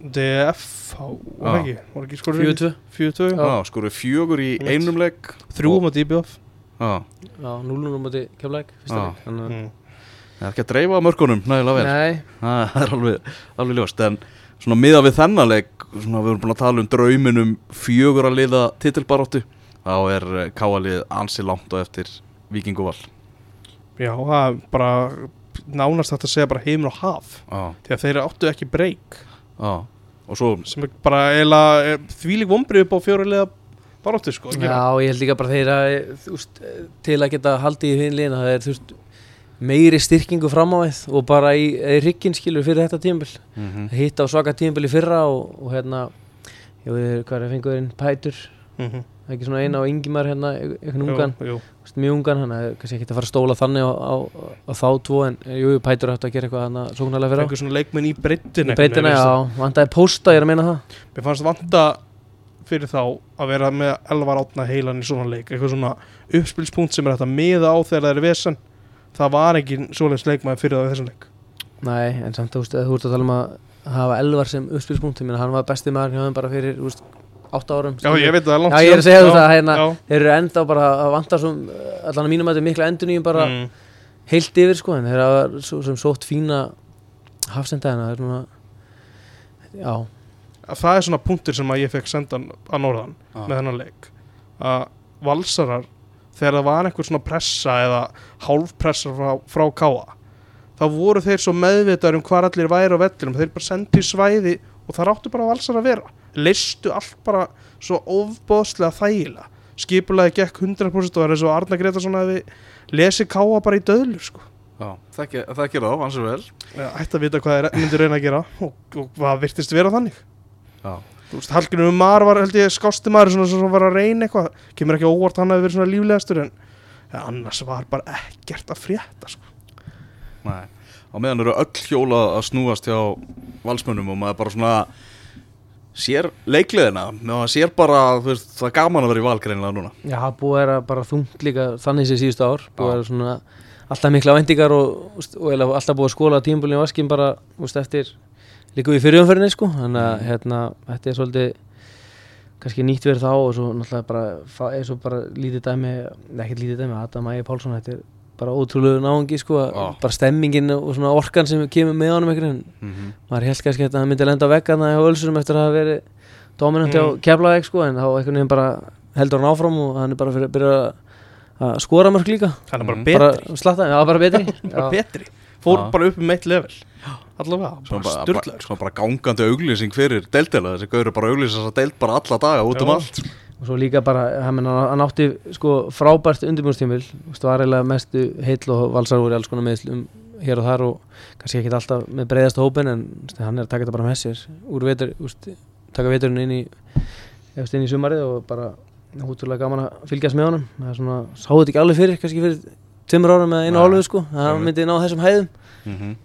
DF, var ekki, var ekki skorur 4-2 4-2, Já. Já, skoruðu fjögur í einum leik. Þrjú Og- um að DBF Já, Já, 0-0 á mm. það er ekki að dreifa mörgunum nægilega vel. Nei, Það er alveg, alveg ljóst En svona miða við þennan leik Svona við erum búin að tala um drauminum Fjögur að liða titilbaróttu Þá er eh, Káa-lið ansi langt á eftir Víkingu Val Já, það er bara nánast þetta að segja bara heimur og haf. Já, því að þeir áttu ekki breyk. Svo, sem er bara eiginlega þvílík vombrið upp á fjórulega baróttu sko. Já, ég held líka bara þeir að þú veist, til að geta haldið í hinn liðina það er þú veist, meiri styrkingu fram á við og bara í, í riggin skilur fyrir þetta tímabil. Mm hitta á svaka tímabil í fyrra og, og hérna ég veit hvað er að fengu þeirinn Pætur. Mhm. Það er ekki svona eina á Ingimar hérna eitthvað ungan, Jú, jú. mjög ungan hann er kannski ekki að fara að stóla þannig á, á, á þá tvo en jú, Pætur átti að gera eitthvað hann að sóknarlega fyrir á. Fengur svona leikmenn í breyttin breytina, já, vandaði pósta, ég er að meina það. Mér fannst vanta fyrir þá að vera með elvar átna heilan í svona leik. Eitthvað svona uppspilspunkt sem er hægt að miða á þegar það er vesen. Það var ekki svoleiðs leikmaður fyrir það í þessum leik. Nei, en samt þú veist, þú ert að tala um að hafa Elvar sem uppspilspunkt, ég meina hann var besti maður hjá þeim bara fyrir, þú veist, 8 árum Já, ég veit að það er langt Já, ég er að segja þú það, hérna, þeir eru enda bara að vanta svo, allan að mínum að þetta er mikla endurnýjum bara Mm. heilt yfir sko, en þeir hafa svo, sem sótt fína hafsenda hérna, það er svona, já, Það er svona punktur sem að ég fekk sendan að norðan Já. með þennan leik. Að valsarar þegar það var einhver svona pressa eða hálfpressa frá, frá káa þá voru þeir svo meðvitaður um hvað allir væri á vellinum. Þeir bara sendu í svæði og það ráttu bara valsar að vera leistu allt bara svo ofbóðslega þægilega. Skipulaði gekk 100% og það er eins og Arna Gretarsson að við lesi káa bara í döðlu sko. Já, það ger það, ger það ansið vel ætti að vita hvað þeir myndir reyna að gera og, og hvað virtist vera þannig. Já, Þú veist, Hallgrimur Mar var held ég skásti maður svona sem var að reyna eitthvað. Kemur ekki á óvart hann hafi verið svona líflegastur en ja, annars var bara ekkert að frétta sko. nei. Á meðan eru öll hjóla að snúast hjá valsmönnum og maður bara svona sér leikliðina maður sér bara, veist, það er gaman að vera í valgreinilega núna. Já, það búið að bara þungt líka þannig sem síðustu ár, búið að svona alltaf mikla vendingar og, og alltaf búið að skóla tímabulinu í vaskin bara, veist, eftir líka í fyrirumferðinni sko, þannig að, hérna, þetta er svolítið kannski nýtt verið þá og svo náttúrulega bara, er svo bara lítið dæmi, ekkert lítið dæmi, Adam Ægir Pálsson, þetta er bara ótrúlegu náungi sko, Já. bara stemmingin og svona orkan sem kemur með honum einhvern veginn mm -hmm. maður held kannski að hann myndi lenda á veggana hjá Ölsurum eftir að hafa verið dominant hjá Mm. Keflavík sko en þá einhvern veginn bara heldur hann áfram og hann er bara fyrir að byrja að skora mörg líka hann er bara Mhm. betri bara slatta, já bara betri bara já, betri fór Já. bara upp um eitt level allavega, bara bara, bara, styrlaður svona bara gangandi auglýsing fyrir deildela þessi gaur er bara auglýsing þess að deild bara alla daga út um allt og svo líka bara, hann, menn, hann átti sko frábært undirbúrstímil var eiginlega mestu heill og valsar í alls konar meðslum hér og þar og kannski ekki alltaf með breiðasta hópin en hann er að taka þetta bara með sér úr vetur, úst, taka veturinn inn í eftir inn í sumarið og bara hútulega gaman að fylgjast með honum. Það er svona, sáðu þetta ekki alveg fyrir kannski fyrir tveimur árum eða einu hálfu sko það myndi ná þessum hæðum. Mm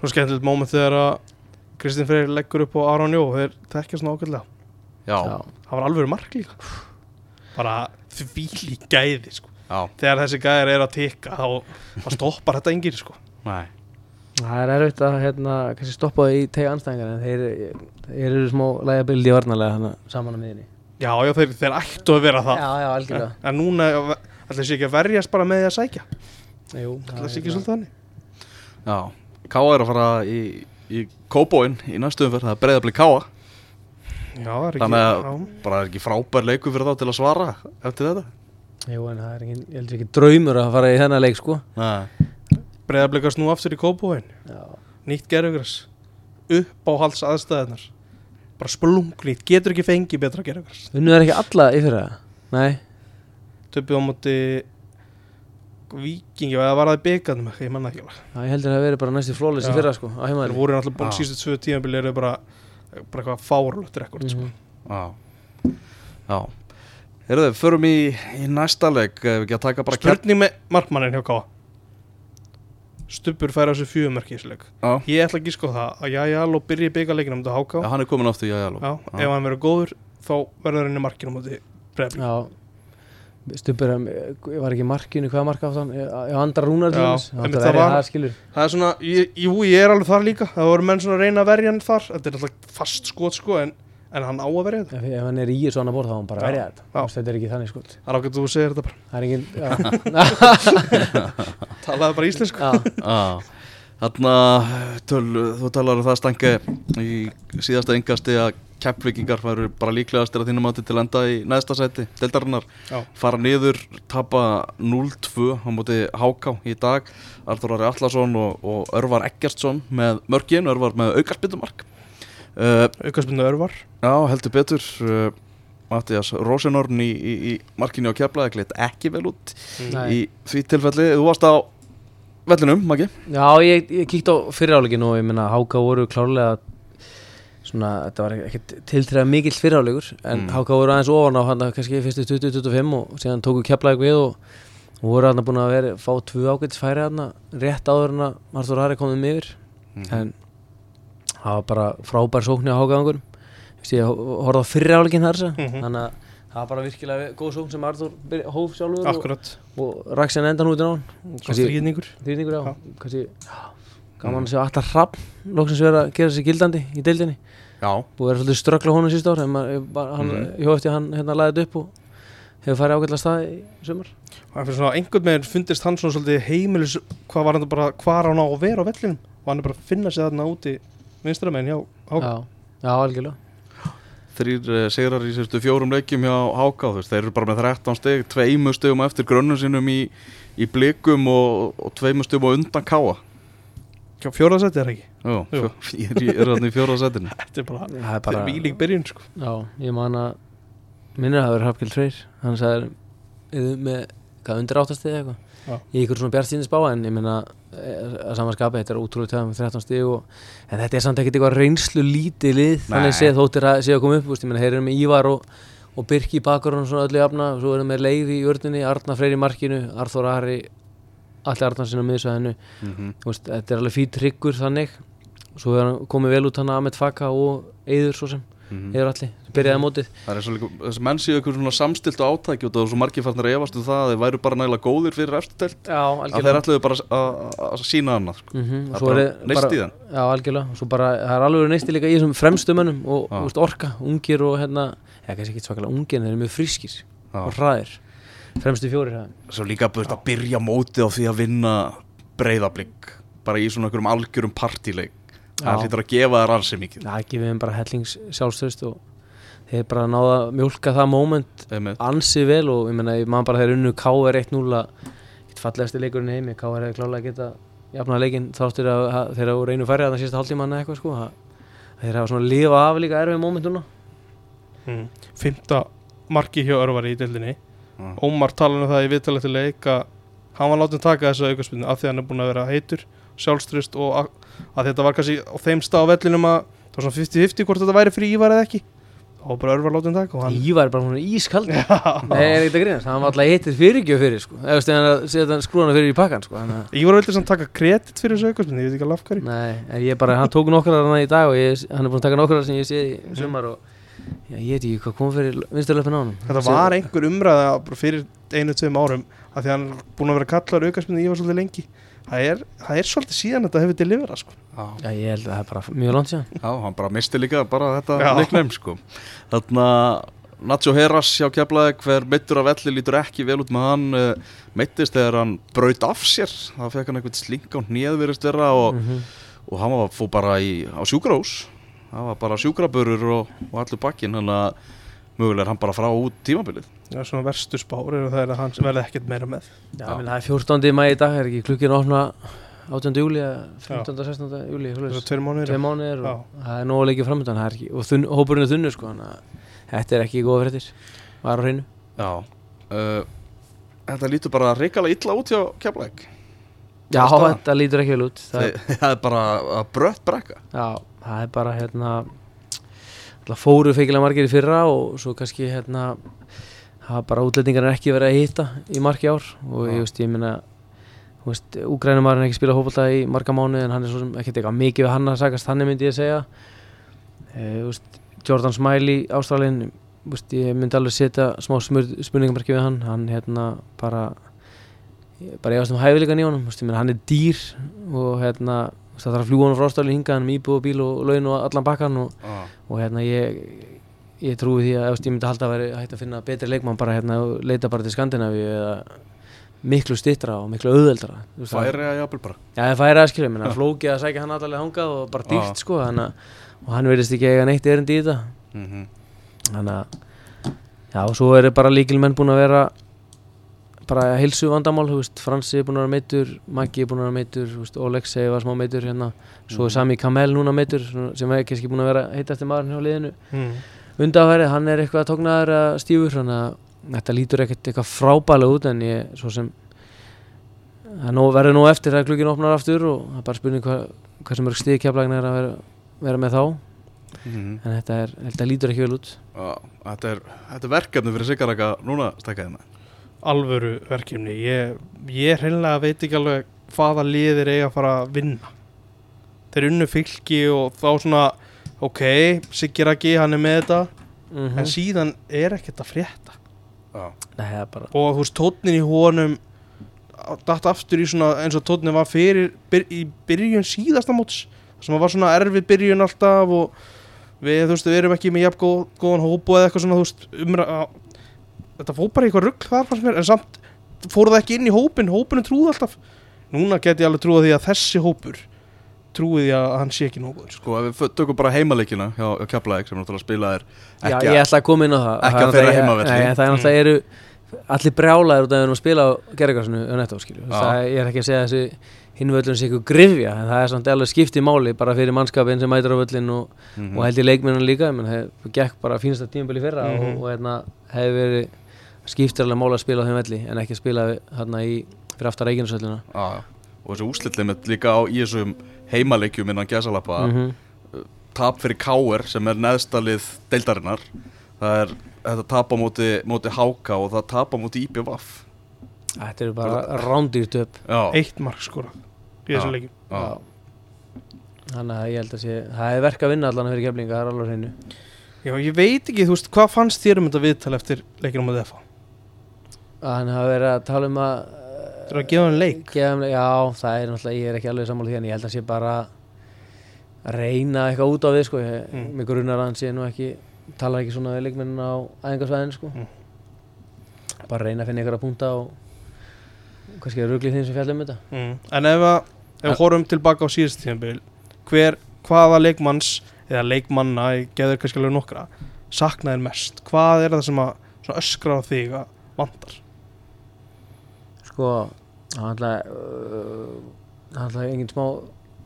Svo skemmtilegt moment þegar að Kristinn Freyr leggur upp á Aron Jó þeir þekkja svona ákveðlega Já, Já. það var alveg mark líka bara því gæði sko. já, þegar þessi gæðir er að tikka þá, þá stoppar þetta enginn sko. Það er erfitt að hérna, kannski stoppa það í tega anstæðingar en þeir, þeir eru smá lægabildi varnarlega hana, saman á miðinni. já, já, þeir, þeir ættu að vera það Já, já, algjörlega. en núna ætla þessi ekki að verjast bara með því að sækja Jú, ætla þessi ekki svolítið þannig Já, Káa er að fara í, í Kóbóin í næstu umferð, það er breiðabli Káa já, það er ekki Þannig að já. bara er ekki frábær leikur fyrir þá til að svara eftir þetta Jú, en það er ekki, ég heldur ekki draumur að fara í þennan leik, sko. Nei, breyðarblikast nú aftur í kópúin Já. nýtt gerðugræs upp á hals aðstæðunar bara splungnýtt, getur ekki fengið betra gerðugræs Unnu er ekki alla í fyrra? Nei. töpið á móti vikingi eða var það í byggarnum ekki, ég manna ekki alveg. Já, ég heldur að það veri bara næstu flólis í fyrra, sko, á þeir heimaðli. voru náttúrulega búin Já. síðustu tvö tímabili eru bara bara eitthvað fárlögt rekord Mhm. sko. já. Já. Heyrðu, förum í, í næsta leik ef ekki að taka bara spurning með markmannin hjá Káa Stubbur fær á í þessu leik. Já, ég ætla ekki sko það að Jæja Aló byrji í byggarleikinum á HK já, hann er komin aftur, já, já, Já, ef hann verður góður þá verður hann í markinu á móti breyðarblik Já. Stubur, ég var ekki markinu, hvað marka átt hann? Já, andra rúnar til þess. Það er svona, jú, ég er alveg þar líka Það voru menn svona að reyna að verja hann þar Þetta er alltaf fast skot sko En, en hann á að verja þetta Ef, ef hann er í þessu annar borð þá hann bara að verja þetta. Þetta er ekki þannig, sko. Það er ákveð þú segir þetta bara Það er engin. Talaði bara íslensku þarna þú talar um það stangi í síðasta yngasti að keppvikingar væru bara líklegastir að þínum átti til að enda í neðsta sæti deildarinnar, Já, fara niður tapa 0-2 á móti Háká í dag, Arþór Ari Allarsson og, og Örvar Eggertsson með mörgin, Örvar með aukarspindumark uh, aukarsbyndu örvar. Já, heldur betur. Uh, Mattias Rosenorn í, í, í markinu á keflaði gleitt ekki vel út Nei. í því tilfelli, þú varst á vellinum, Maggi Já, ég, ég kíkti á fyriráleikin og ég minna Háka voru klárlega svona, þetta var ekkert tiltræða mikill fyriráleikur en Mm. Háka voru aðeins ofan á hann kannski fyrstu 20-25 og síðan tóku keflaðið við og, og voru hann búin að vera fá tvö ágætis færi hann rétt áður en að Marþór Harri komið með yfir Mhm. en það var bara frábær sókn í Hákaðangur ég horfði á fyriráleikin þar mm Mhm. þannig að það var bara virkilega góð sókn sem byrja- hóf sjálfur og, Akkurat, og rakk sér endan út í náðan svo stríðningur. Þrýningur á, Já. kannski já, gaman að sjá alltaf hrapp loksins vera að gera sér gildandi í deildinni. Já, búið að vera svolítið ströggla honum síst ár en hann, Mhm. hjá eftir að hann hérna laðið upp og hefur farið ágætla stað í sumar. Það er fyrir svona einhvern veginn fundist hann svona svolítið heimilis Hvað var hann bara, hvað hann á að vera á vellinum? Og hann er bara að finna sig þarna úti Vinstramenn hjá HK já, já, algjörlega þrýr uh, sigrar í sérstu fjórum leikjum hjá Háká, þú veist, þeir eru bara með 13 steg, tveimu stegum á eftir grönnum sínum í, í blikum og, og tveimu stegum undan Káa. Hjá fjóraðsætti er það ekki Jú. fjó- ég er, er hann í fjóraðsætinu. Þetta er bara, það er bara, víling byrjun sko já, ég man að minnir að það verið Hafkild Freyr hann sagði með, hvað, undir áttastið eitthvað Já. í ykkur svona bjart spá en ég minna að samanskapi, þetta er útrúlega töðum með 13 stíg og en þetta er samt ekkert eitthvað reynslu lítið lið Nei. þannig séð þóttir að séð að koma upp úst, ég minna, þeir eru með Ívar og, og Birki í bakgrunn svona öllu jafna, svo erum við Leif í vördunni Arna Freyr í markinu, Arþór Ari allir Arnar sinna miðsvæðinu Mm -hmm. Veist, þetta er alveg fýt tryggur þannig svo er hann komið vel út hann Ahmed Faka og Eyður svo sem, Eyður allir byrjaði mótið? Það er svo líka, þessi menn séu ykkur svona samstilt og átæki og það er svo margir farnir að efast um það að þeir væru bara nægilega góðir fyrir eftirtelt Já, að þeir ætluðu bara að- að að sína annað sko. mm Það er bara er neist í þann. Já, algjörlega. Og Svo bara, það er alveg neisti líka í þessum fremstu mönnum og veist, orka, ungir og hérna eða kannski ekki svakalega ungir, en þeir eru mjög frískir Já. og hraðir. Fremstu fjórir hraðir Svo líka búið að byrja mótið á því að vinna breyðablink bara í svona einhverjum algjörum partíleik það Já. hlýtur að gefa þær ansi mikið Það gefið þeim bara hellings sjálfstöðst og þeir bara náða að mjólka það moment Einmitt. ansi vel og ég menna, ég man bara þeir unnu KR 1-0 að get fallegasti leikurinn í heimi KR hefði klálega geta jafnaði leikinn þáttur að að þeir eru reynu færri að það sísta hálftíman eða eitthvað sko að, að þeir hafa svona lifa af líka erfið mómentuna mm. Fymta marki hjá Örvari í deildinni Já. Ómar talar um það í viðtalið til leik að hann var látið taka þessu aukarspilnu af því að hann er búin að vera heitur sjálfströst og að, að þetta var kannski á þeim stað á vellinum að það var svona 50-50 hvort þetta væri fyrir Ívar eða ekki. Var bara Örvar látið taka og hann Ívar er bara hún ískald. Nei, er ekkert að grínast, hann var alltaf hittir fyrirgjöf fyrir sko. Eða að setja skrúna fyrir í pakkan sko að Ívar vildi samt taka kredit fyrir þessu aukarspilnu ég veit ekki af hverju. Nei, en ég bara, hann tók nokkrar hann í dag og ég, hann er búin að taka nokkrar sem ég sé í sumar og já, ég veit ekki hvað kom fyrir vinsturlöfin á hann Þetta var einhver umræða fyrir einu, tveim árum að því að hann búin að vera kallar aukarspilnu Ívar svolítið lengi það er, það er svolítið síðan þetta hefur delivera sko. Já, Já, ég held að það er bara mjög langt síðan já, hann bara misti líka bara þetta Já. leiknæm sko. Þarna Nacho Heras hjá Keflavík hver meittur af velli lítur ekki vel út með hann uh, meittist þegar hann braut af sér það fekk hann eitthvað sling á hnið virðist vera og, Mhm. og hann var, fór bara í, á sjúkrahús það var bara sjúkraburur og, og allur bakkin hann að mögulega er hann bara frá út tímabilið Já, svona verstu spár eru það er að hann verði ekkert meira með Já, menn, það er 14. mæ í dag, er ekki klukkin að opna 18. júli eða 15. 16. júli það er tveir mánuðir Tvei mánuðir og það er nógu leikið framöndan það er ekki, og þunn, hópurinn er þunnur sko þannig að þetta er ekki góða fréttir var á hreinu Já uh, Þetta lítur bara reikala illa út hjá Keflavík Já, Það er staðan. þetta lítur ekki vel út það, Það það er bara brött brekka Já, það er bara hérna fóru feikilega margir í fyrra og svo kannski hérna hafa bara útlendingar ekki verið að hitta í margi ár og Já. ég veist, ég meina þú veist, Úgrænumar er ekki spilað hópulta í marga mánu en hann er svo sem ekkert eitthvað mikið við hann að sagast þannig myndi ég segja e, veist, Jordan Smiley Ástralin veist, ég myndi alveg setja smá spurningamarki við hann hann hérna bara bara ég veist um hæfileikan í honum veist, ég meina, hann er dýr og hérna veist, það þarf að fljúa honum frá Ástralin hingað hann með íbúð og bíl og laun og allan bakkan og ah. og hérna ég ég trúi því að ég myndi halda að vera hægt að finna betri leikmann bara hérna og leita bara til Skandinavíu eða miklu stittra og miklu auðveldra Færi að jafnvel bara Já, það færi að skilja, menn flókið að sækja hann allavega hangað og bara dýrt Já. sko að og hann verðist ekki eiga neitt erindi í þetta mm -hmm. þannig að já, og svo eru bara líkilmenn búin að vera bara heilsu vandamál, Fransi er búin að vera meittur Maggi er búin að vera veist, Oleksei var smá meittur hérna, svo er Mhm. Sami Kamel núna meittur, svona, sem er kannski búin að vera heitast í maðurinn hjá liðinu mm. Undanfærið, hann er eitthvað tóknaður að stífur þannig að þetta lítur ekkert eitthvað frábælega út en ég svo sem það verður nú eftir að klukkin opnar aftur og það er bara spurning hvað hva sem mörg stíð keflagin er að vera, vera með þá. Mm en þetta, er, þetta lítur ekki vel út. Þetta, er, þetta er verkefni fyrir Sigaraka núna stekkaði með alvöru verkefni. Ég, ég hreinlega veit ekki alveg hvaða liðir eiga að fara að vinna. Þeir unnu fylki og þá svona ok, Sigiraki hann er með þetta. Mm en síðan er ekkert að frétta. Já, Nei, það er bara og þú veist, tónnin í honum datt aftur í svona eins og tónnin var fyrir byr, í byrjun síðasta móts. Sem var svona erfið byrjun alltaf og við, þú veist, við erum ekki með jafn góð, góðan hópu eða eitthvað svona, þú veist, umra þetta fór bara eitthvað rugg þar fannst mér, en samt fór það ekki inn í hópin, hópinu trúði alltaf. Núna get ég alveg trúið því að þessi hópur trúið því að hann sé ekki nóguður sko. ef við tökum bara heimaleikina hjá, hjá Keflavík sem náttúrulega spilaðir Já, ekki ég ætla að koma inn á það ekki er að þeirra heimavelli. Nei, það er náttúrulega eru allir brjálaðir út af að við erum að spila á gerðarkarsinu og netto, skilju Já. það er, ég er ekki að segja þessi hinvöllun sé ykkur grifja en það er samt alveg skipti máli bara fyrir mannskapin sem mætir á völlin og, Mhm. og held í leikmennun líka menn það gekk bara fínasta tímabili fyrra Mhm. og, og hérna, hefði verið skiptir alveg máli að spila á þeim velli en ekki að spila hérna í fyrir aftar reikinsöllina Já, já. Og þessi úslitlimit líka á í þessum heimaleikjum innan gæsalappa mm tap fyrir Káer sem er neðstalið deildarinnar. Það er þetta tap á móti, móti Háka og það tap á móti IPVaf Þetta eru bara rándýr töp Já, eitt mark skorað í þessu Já. leikjum. Já. Þannig að ég held að sé það er verk að vinna allan fyrir keflinga, það er alveg hreinu. Já, ég veit ekki, þú veist, hvað fannst þér um þetta viðtal eftir leikinu á DFA? að hann hafa verið að tala um að Þú er að gefa hann leik leik, já, það er náttúrulega, ég er ekki alveg sammála því en ég held að sé bara að reyna eitthvað út á við, sko, ég, Mm. mig grunnar að hann sé nú ekki, talar ekki svona við leikmennin á æðingarsvæðinu, sko Mm. bara reyna að finna ykkur að punta og kannski að ruglið þeim sem fjalla um þetta mm. En ef, við horfum tilbaka á síðust tíðanbíl hver, hvaða leikmanns eða leikmanna, ég geður kannski alveg nokkra saknaðir mest, hvað er það sem að öskra á þig að vantar? sko, það er alltaf engin smá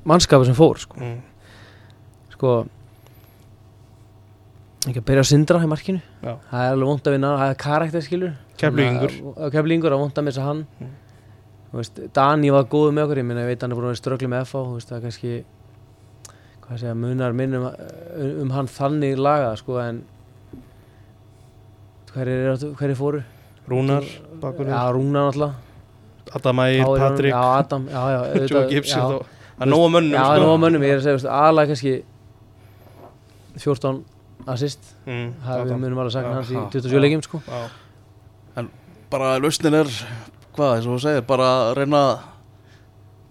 mannskapur sem fór sko, mm. sko ekki að byrja að syndra í markinu Já. það er alveg vond að vinna, það er karakter skilur. Keflingur, er vond að missa hann Mm. Veist, Dani var góð með okkur ég minna, ég veit hann er búin að vera ströggli með þú veist, það er kannski segja, munar minn um, um hann þannig lagað sko, en hverjir, er, hverjir fóru? Rúnar, Rúnar náttúrulega Adam Ægir, Páir Jóhann- Patrik. Já, Adam, Joe Gibson Það er nóga mönnum Já, sko. það er nóga mönnum, ég er að segja, aðalega kannski 14 assist. Mm, það við munum alveg sakna Já, hans í já, 27 leikjum sko. Já. bara lausnin er hvað, eins og þú segir, bara að reyna að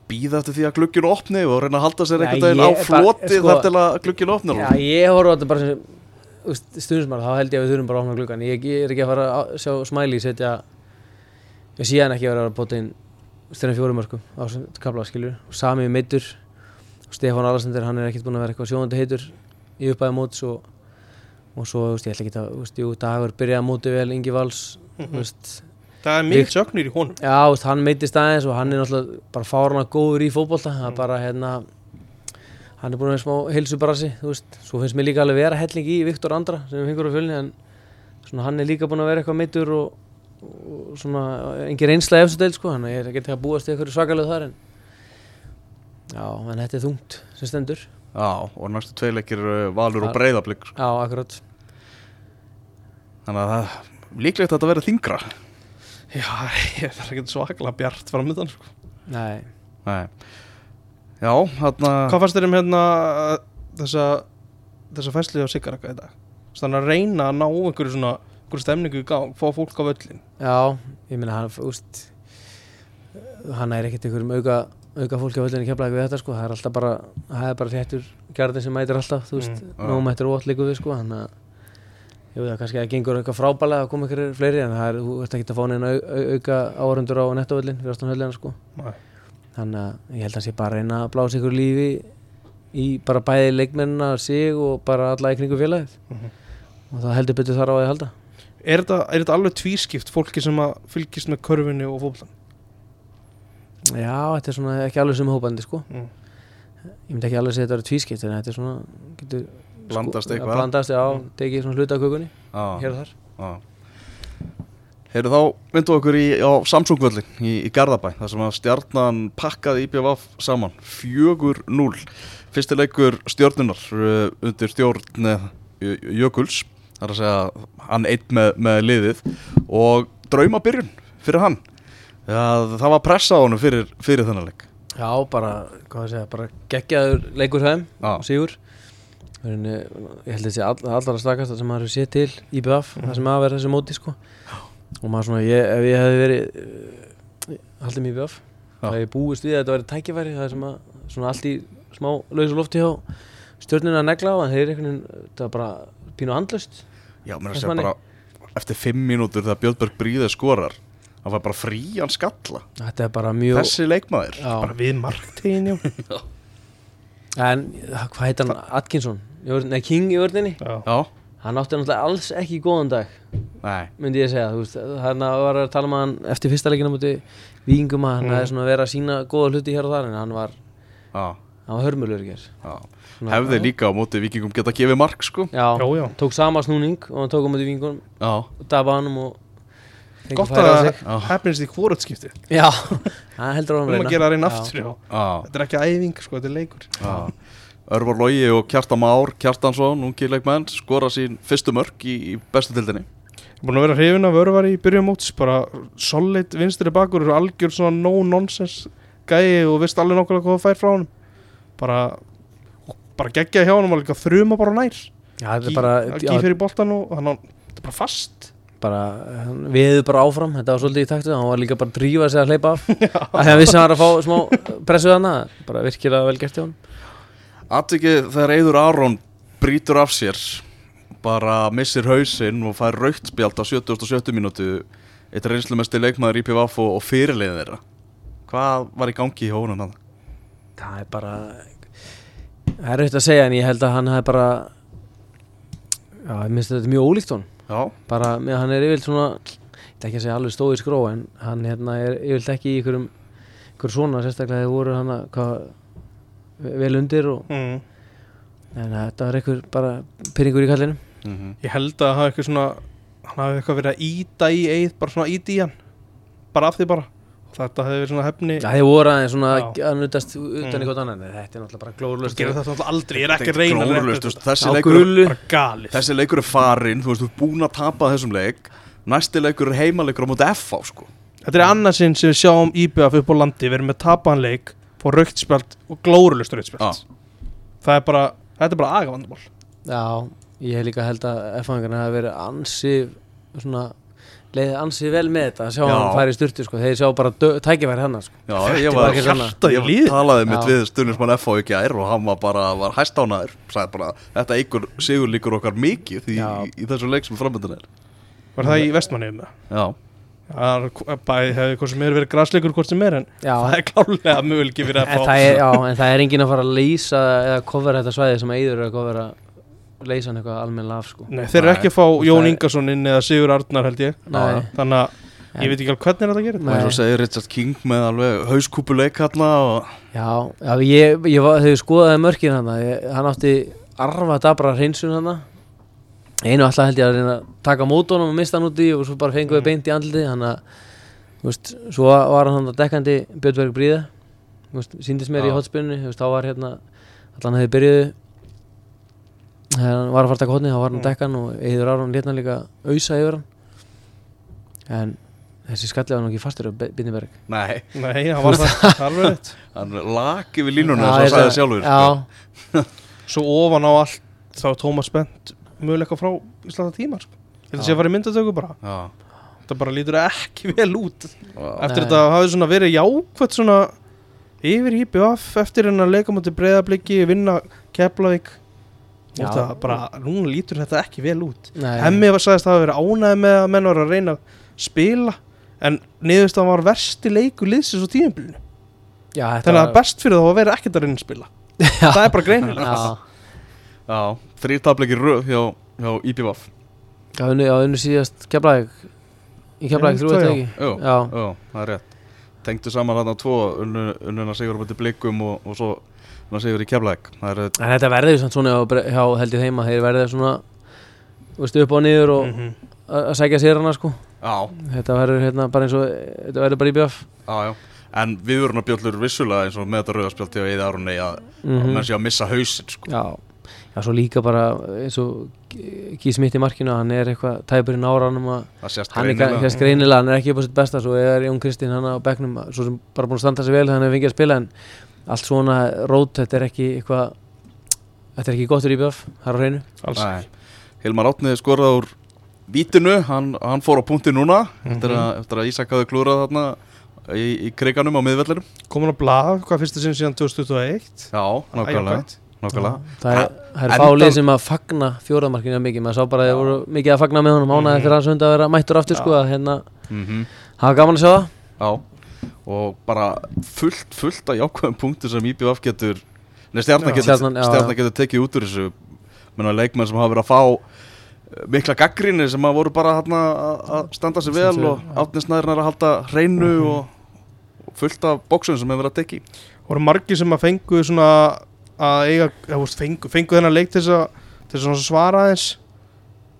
býða eftir því að glugginu opni og reyna að halda sér einhvern veginn á floti sko- þar til að glugginu opni Já, ég horf á þetta bara sem stundismar, þá held ég að við þurfum bara að opna gluggan ég, ég er ekki að fara að sjá smæli setja ég sé hann ekki að vera að bóta inn styrna fjórum mörgum á sem kapla skilur og sami meittur Stefán Alasendur, hann er ekkert búinn að vera eitthvað sjóðandi heitur í uppæði móts og, og svo, veist, ég ætla ekki að veist, jú, dagur byrjaði móti vel, Ingi Vals þú veist, Það er mikið sögnir í honum. Já, veist, hann meittist aðeins og hann er náttúrulega bara fárana góður í fótbolta. Það er bara hérna hann er búin að vera smá heilsubrasi þú veist, svo finnst mér líka alveg vera helling í Viktor Andra sem við fengur á fjölni en svona hann er líka búin að vera eitthvað meittur og, og svona engin reynsla eftir del sko, hann er ekki að búast í eitthvað svakalegu þar en já, en þetta er þungt sem stendur Já, og næstu tvei leikir uh, valur og Það- breyðablík sko. Já, akkurat þannig að það er líklegt að þetta verði þingra Já, ég er ekki svaklega bjart framöndan sko. Nei, Nei. Já, þarna Hvað fannst þér um hérna þessa, þessa fæsli á Sigaraka í dag? Þannig að reyna að ná einhverju svona einhverju stemningu í gang, fá fólk á völlin já, ég meina hann, úst hann er ekkert einhverjum auka auka fólki á völdinni kemlaði við þetta sko. Það er alltaf bara, það er bara réttur gerðin sem mætir alltaf, þú veist, Mm, já. nóg mættir og líku við sko, þannig að ég veit að kannski að það gengur eitthvað frábælega að koma ykkur fleiri en það er, þú ert ekki að fá neina au, au, auka áhörundur á nettovöllin fyrir ástan höllina sko. Nei. þannig að ég held að það sé bara reyna að blása ykkur lífi í bara bæði leikmennina sig og bara alla í kringu félagið. Mhm. og það heldur betur þar á að ég halda Er þetta, er þetta alveg tvískipt fólki sem að fylgist með körfunni og fótboltan? Já, þetta er svona ekki alveg sem hópandi sko Mm. ég myndi ekki alveg segja þetta eru tvískipt en þetta er svona getur, Blandast sko, eitthvað. blandast, já, Mm. tekið svona hluta af kökunni Já, hér og þar já Heyrðu þá myndum við okkur í, á Samsung-völlin í, í Garðabæ þar sem að stjarnan pakkaði IPVF saman 4-0 Fyrsti leikur stjörnunar uh, undir stjórn uh, Jökuls þar að segja hann eitt með, með liðið og draumabyrjun fyrir hann. Já, það var pressa á honum fyrir, fyrir þennan leik. Já, bara, hvað að segja, bara geggjaður leikur Já. sigur. Þannig, ég held að þetta sé all, allra stakast sem maður hefur séð til í BF það sem að vera þessi móti sko. Og maður svona, ég, ef ég hefði verið uh, haldið mér í BF það hefði búist við að þetta væri tækifæri það sem að, svona allt í smá lausu lofti hjá stjórnina að negla á en þeir einhvern veginn, það var bara pínu andlust Já, mér að Fannst segja manni? bara eftir 5 mínútur þegar Björnberg Bríðir skorar það var bara frían skalla. Þetta er bara mjög þessi leikmaður. Já, Bara við marktegin, já. En hvað heit hann, Atkinson? Nei, King í vörninni? Já, Já, hann átti náttúrulega alls ekki góðan dag nei. myndi ég segja, þú veist, hann var að tala um hann eftir fyrsta leikina múti vikingum að hann Mm. hefði svona verið að sína góða hluti hér og þar en hann var, Já, hann var hörmulur hér já Hefði líka á móti vikingum geta gefið mark sko. Já, já, já. tók sama snúning og hann tók á múti vikingum Já, og daba hann og fengi Gott færi á að sig. Já. hefnist í hvorutskipti já, hann heldur á Við hann erum að gera það reyna aftur, já. Já, Þetta er ekki æfing, sko, þetta er leikur. Já. Örvar Logi og Kjartan Már Kjartansson, ungi leikmenn skora sín fyrstu mörk í, í bestu tildinni Búin að vera hrifin af örvar í byrjun móts bara solid vinstri bakur algjör svona no nonsense gæi og veist alveg nokkulega hvað það fær frá honum. Bara og bara geggja hjá honum og líka bara nær. Já, þetta er bara, Gí já, fyrir boltan og hann þetta er bara fast. Bara við hefðu bara áfram, þetta var svolítið í taktu hann var líka bara að drífa sig að hleypa af. Að hann vissi að hann var að fá smá pressu þarna bara virkilega vel gert hjá hann Atvikið þegar Eiður Aron brýtur af sér bara missir hausinn og fær raukt spjald á 70 og 70 mínútu eitt reynslumesti leikmaður í PVF og, og fyrirliðin þeirra. Hvað var í gangi í hónum hann? það er bara það er auðvitað að segja en ég held að hann hefði bara já, ég minnst þetta er mjög ólíkt hún Já, bara, með, hann er yfirleitt svona ég ætla ekki að segja alveg stóð í skró en hann hérna er yfirleitt ekki í einhverjum einhver svona sérstaklega þeir voru hann vel undir og mm. en þetta var einhver bara pyrringur í kallinu. Mhm. Ég held að það hafi eitthvað svona hann hafi eitthvað verið að íta í eið bara svona íta í hann. Bara af því bara þetta hefði verið svona hefni. Já, þeir voru aðeins svona að nutast utan Mm. í hvort annan þetta er náttúrulega bara Það glórlust gerir þetta náttúrulega aldrei, ég er ekki að reyna þetta. Þessi leikur Þessi leikur er farinn, þú veist, þú ert búin að tapa þessum leik. Næsti leikur er heimaleikur á móti FH, sko. Þetta er annarsinn sem við sjáum IBF upp á landi. Við erum með tapanleik, fá rauktspjald og glórulust rauktspjald það er bara, þetta er bara agavandamál Já, ég hef líka held að F-fangarna hafi verið ansi svona leiðið ansi vel með þetta að sjá Já. hann fara í styrtu sko. þeir sjá bara tækifæri hann sko. Já, ég var ekki svona. hjartað í ég liði. talaði mitt Já. við stundismann FH í gær og hann var bara, var hæstánaður sagði bara, þetta eigur sigur líkur okkar mikið í, Já. í, í þessu leik sem framöndan er Var það í vestmanni með Já, Það er bæði hefði hvort sem er verið græsleikur hvort sem er en Já, það er klálega möguleiki fyrir en FH það er, já, en það er enginn að fara að leysa eða kofera þetta svæði sem að eyður er að kofera leysa hann eitthvað almennilega af sko. Nei, þeir eru ekki að fá Jón Ingarsson inn eða Sigur Arnar held ég. Nei, Þannig að ég veit ekki alveg hvernig er þetta að gera og og segir Richard King með alveg hauskúpuleik hérna og já, já ég, ég var, þegar ég skoðaði mörkin hann hann átti arfa dabra hreinsun hann einu alltaf held ég að reyna að taka mót honum og mista hann úti og svo bara fengum við Mm. beint í andliti hann að, þú veist, svo var hann hann dekkandi Björnberg Bríða síndist mér í Já. hotspinnu þú veist, þá var hérna allan hefði byrjuð þegar hann var að fara að taka hotni þá var hann Mm. mm. dekkan og Eður Aron létna líka ausa yfir hann en þessi skalli var nú ekki fastur af Bindiberg Nei, Nei, það var það alveg hann laki við línuna hann sagði seg- sjálfur já, sko. Svo ofan á allt þá er Tómas Bent möguleika frá Íslanda tímar sko. Þetta sé Já. að fara í myndatöku bara Já, Þetta bara lítur ekki vel út já. Eftir Nei. þetta hafði svona verið jákvæmt svona yfir IBF eftir hennar leika mútið breyðabliki vinna Keflavík það bara, núna lítur þetta ekki vel út. Nei, Hemmi var sagðist að hafa verið ánæði með að menn var að reyna að spila en niðurstaðan var versti leikur liðsins á tíumbilinu já, þetta þannig að var- best fyrir þá að vera ekkert að reyna að spila. Það er bara greinilega já, Já, þrýr tapleikir röð hjá, hjá IPVF já, unnu, já, síðast Keflæk í það, það ekki? Jú, já, jú, það er rétt. Tengdu saman þarna tvo unnu- unnuna sigur á bæti blikum og, og svo unna sigur í keflæk Það er en þetta verður samt svona hjá, Bre- hjá held ég heima, þeir verður svona þú veist, upp og niður og Mhm. að að sækja sér hana sko Já, þetta verður hérna bara eins og þetta verður bara í bjöf já, já En viðurunarbjöllur vissulega eins og með þetta rauðarspjald hjá Eði Arunni að mm mm. menn sé að missa hausinn sko. já, já, svo líka bara eins og Gís mitt í markinu hann er eitthvað tæpur í náranum að hann er greinilega. kannski greinilega, hann er ekki upp á sitt besta svo er Jón Kristinn hann á bekknum svo sem bara búin að standa sig vel þannig að hann fengið að spila en allt svona rót, þetta er ekki eitthvað þetta er ekki gott fyrir IBF, það er á hreinu. Alls Nei. Hilmar Átni skoraði úr vítinu, hann, hann fór á punkti núna eftir, Mhm. að, eftir að Ísak hafði klúrað þarna í, í kriganum á miðvellinum. Komin á blað, hvað fyrstu sinn síðan 2021 Já, nákvæmlega, nákvæmlega. það er, það er fálið sem að fagna fjóraðmarkinu mikið, maður sá bara að það voru mikið að fagna með honum ánaði Mhm. eftir hans hund að vera mættur aftur sko að hérna, Mm það var gaman að sjá það. Já, og bara fullt, fullt af jákvæðum punktu sem IBF getur Nei, stjarnan Já. getur, Stjarnan, já, stjarnan já. getur tekið út úr þessu menna leikmenn sem hafa verið að fá eh, mikla gaggrinni sem hafa voru bara þarna að- að standa sig vel og átnisnæðurinn er að halda hreinu Mhm. og, og fullt af bóksun sem hefur verið að tekið voru margir sem að fengu svona að eiga, eða, þú veist, fengu, fengu þennan leik til þess að, þess að svara aðeins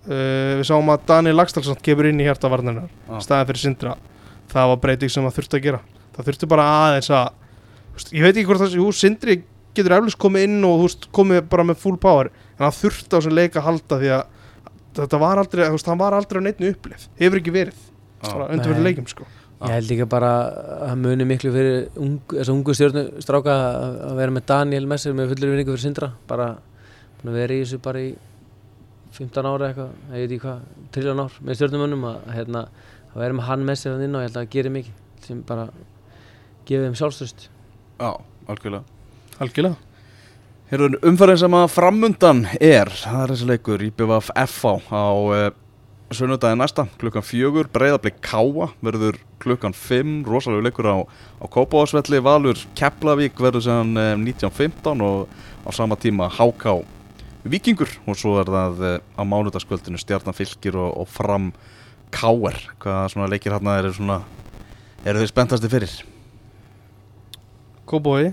uh, við sáum að Daniel Lagstalsson kemur inn í hjarta varnarinnar Já. staðið fyrir Sindra það var breyting sem það þurfti að gera. Það þurfti bara aðeins að veist, ég veit ekki hvort það jú, Sindri getur eflust komið inn og veist, komið bara með full power en það þurfti á þessum leik að halda því að þetta var aldrei, veist, hann var aldrei á neittnu upplif hefur ekki verið. Bara undir fyrir leikum sko. Ég held líka bara að það muni miklu fyrir ung, þessa ungu stjórnu stráka að vera með Daniel Messer með fullur vinningu fyrir Sindra. Bara vera í þessu bara í 15 ára eitthvað, ég veit ekki hvað trilljón ár með stjórnumönnum að, að, hérna, að vera með hann Messer hann inn og ég held að það gerir mikið sem bara gefið þeim sjálfstöðst Já, algjörlega. Algjörlega. Hérðun, umferðin sem að framundan er, það er þessi leikur IBVF FH á uh, sunnudaginn næsta, klukkan fjögur, breyðablik Káa verður klukkan fimm, rosalega leikur á, á Kópavásvelli, Valur Keflavík verður sem uh, 1915 og á sama tíma HK Víkingur. Og svo er það uh, á mánudagskvöldinu Stjarnan Fylkir og, og Fram Káer, hvað svona leikir hérna eru svona, eru þeir spenntasti fyrir? Kóbói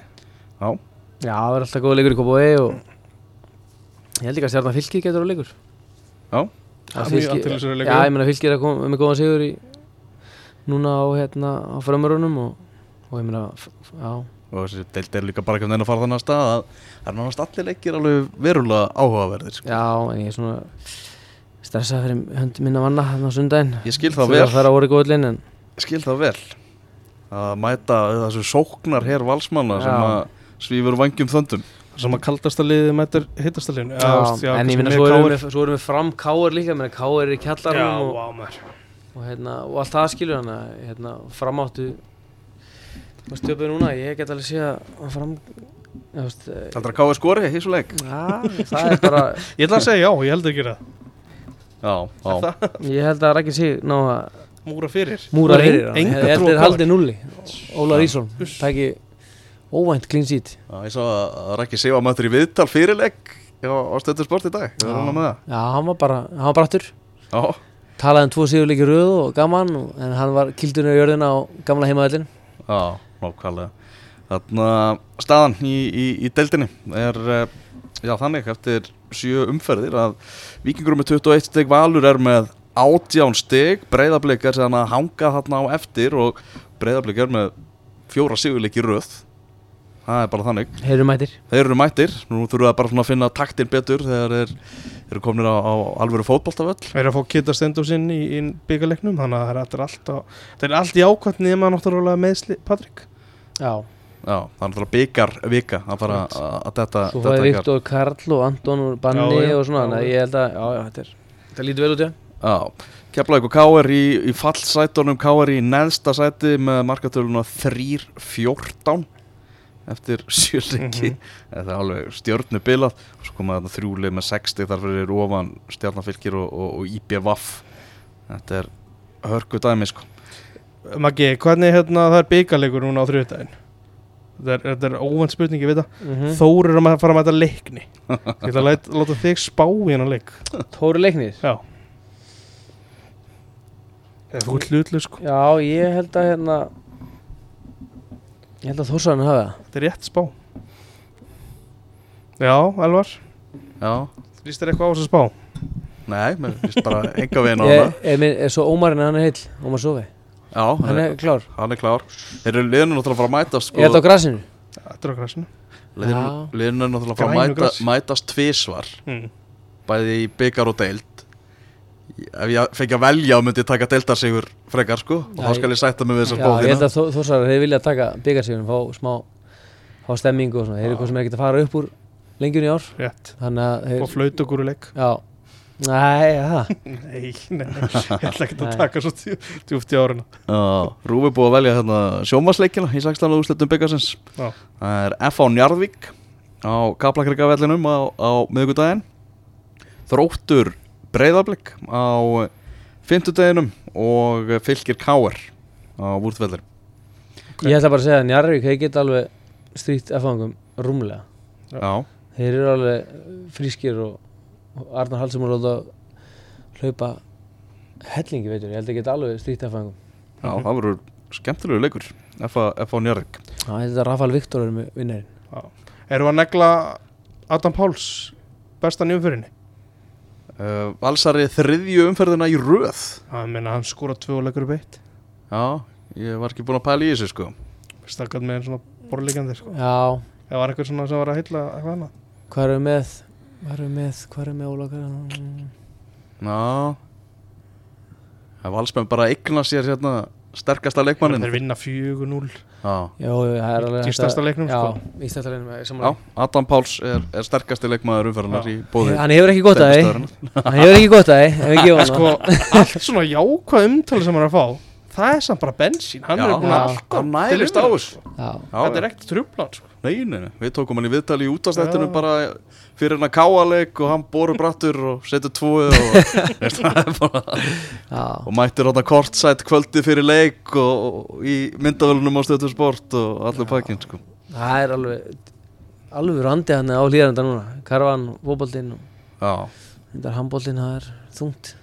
Já, Já, það er alltaf góð leikur í Kópói og ég held ekki að stjarnan fylki getur á leikur Já. Það Það er mjög Fylkir- athyglisverður Já, leikur. ég meina fylgir að koma með góðan sigur í núna á hérna á frömmurunum og, og ég f- já, og þessi deild er líka bara ekki að fara þannig að stað að það er nánast allir leikir alveg verulega áhugaverðir sko. já, en ég er svona stressað fyrir hönd minna manna hann á sundaginn Ég skil það vel. að fara á voru góðlinn en skil það vel. Að mæta þessu sóknar hér valsmanna sem Já. að svífur vangjum þöndum. Sem að kaldasta liðið mætur hittasta liðinu. Já, en ég meina svo erum við, svo erum við fram káir líka, meina káir er í Já, kjallarunum og, maður. og, hérna, og allt það skilur hann að hérna, framáttu og stjöpuð núna, ég get alveg sé að fram ég eh, Það er að káða skori í þessu leik? Já, það er bara Ég ætla að segja já, ég held ekki það Já, já, ég held að Rækki sig ná að Múra fyrir. Múra er fyrir ég held KR. haldi nulli Ólar. Ísson, tæki óvænt clean sheet. Já Ég sá að Rækki Sifa mættur í viðtal fyrir leik já, á stöður sport í dag. Já, hann var bara, hann var brattur. Já, talaði um tvo sigurleiki í röð og gaman og, en hann var kildunni í jörðina á gamla heimaðallin já, nákvæmlega. Þannig að staðan í, í, í deildinni er eh, já, þannig eftir sjö umferðir að Víkingur með 21 steg Valur er með 18 steg Breiðablik er séðan að hanga þarna á eftir og Breiðablik er með fjóra sigurleiki í röð. Það er bara þannig. Heyrum mætir Þeir eru mættir, nú þurfum við bara að finna taktin betur þegar þeir eru komin á, á alvöru fótboltavöll. Það er að fá Kitta Stendósinn í, í byggarleiknum Þannig að það er allt, allt, á, það er allt í ákvæmt nema náttúrulega meðsli Patrik. Já, Já, það er náttúrulega byggar vika að fara að þetta svo fæði Viktor Karl og Anton og Banni Já, já, og svona, já, þannig að ég held að já, já, þetta er þetta lítur vel út, já. Já, Keflavík og K.R. í, í fallsætunum. K.R. í neðsta sæti með markatöluna 3-14 eftir sjölleiki Mhm. þetta er alveg stjörnu bilað. Og svo koma þetta þrjúlið með 60 þar fyrir ofan stjarnafylgir og, og, og IBVF þetta er hörku dæmi sko. Maggi, hvernig hérna, það er byggarleikur núna á þriðdægin Þetta er, þetta er óvænt spurning, ég veit það. Mm Þór er að fara að mæta leikni. Ég ætla að láta, láta þig spá í hennar leik. Tóri leiknir? Já. Eða þú ert hlutlu sko. Já, ég held að hérna ég held að Þórsann hafa Þetta er rétt spá. Já, Elvar. Já, Lýst þér eitthvað á þess að spá? nei, mér finnst bara enga veginn á ég, er, er, er svo Ómarinn, hann er heill? Ómar Sofi, Já, hann er klár. hann er klár. Þeir eru liðinu náttúrulega að fara að mætast sko, er þetta á grasinu? Þetta er á græsinu liðinu, liðinu er náttúrulega að fara að mæta, mætast tvisvar. Mm. bæði í byggar og deild. Ef ég fengi að velja myndi ég taka deildarsigur frekar sko. Og þá skal ég sætta mig við þessa Já, ég held að Þó- Þórsar hefur viljað taka byggarsíðunum, fá smá fá stemmingu og svona, þeir eru eitthvað sem er ekkert að fara upp úr lengjun í ár, Rétt. Þannig að þeir, Og flaut okkur í leik. Já, nei, það Nei, nei, Ég ætla ekki að taka svo djú- djúpt í áruna Rúfi búið að velja hérna, sjómasleikina í 16. úrslitum byggarsins Já. það er F á Njarðvík á Kaplakrikavellinum á, á miðvikudaginn. Þróttur Breiðablик á fimmtudeginum og fylgir Káer á Vúrtvellir ég ætla bara að segja að Njarvík hefur gett alveg strýtt F-fangum rúmlega. Já, þeir eru alveg frískir og, og Arnar Hallsumur láta hlaupa hellingi veitur, ég. Held að geta alveg strýtt F-fangum já það verður skemmtilegu leikur F á, F á Njarðvík. Já, þetta er Rafal Viktor er með vinnarinn. Erum við að negla Adam Páls bestan í umfyrinni? uh, Valsari þriðju umferðina í röð. Það meina hann skora tvö leikur upp eitt. Já, ég var ekki búinn að pæla í þessu sko. Stakkat með einn svona borðleikandi sko. Já, Það var eitthvað svona sem var að heilla eitthvað annað? Hvað við með hvað erum við með, hvað erum við með Óla hvað erum við Já Það er valsmenn bara að eigna sér hérna sterkasta leikmannin Þeir vinna 4-0 Já, Já, það er alveg Í stærsta leiknum Já, sko. í stærsta leiknum, Adam Páls er, er sterkasti leikmaður umferðinar Já. í bóði Hann hefur ekki gott að því Stefnustöðvarinnar. Hann hefur ekki gott Sko, allt svona jákvæð umtali sem hann er að fá Það er samt bara bensín Hann Já, er búin að alltaf nærist á þessu. Þetta er ekkert trublan sko. Nei, nei, nei, við tókum hann í viðtali í útastættinu bara fyrir hann að káaleik og hann boru brattur og setur tvúið og, er og mættir hann að kortsætt kvöldi fyrir leik og, og í myndavölunum á stöðu sport og allur pakkin sko. það er alveg alveg randi hann á hlýranda núna. Karvan, Já, þetta er handboltinn, það er þungt.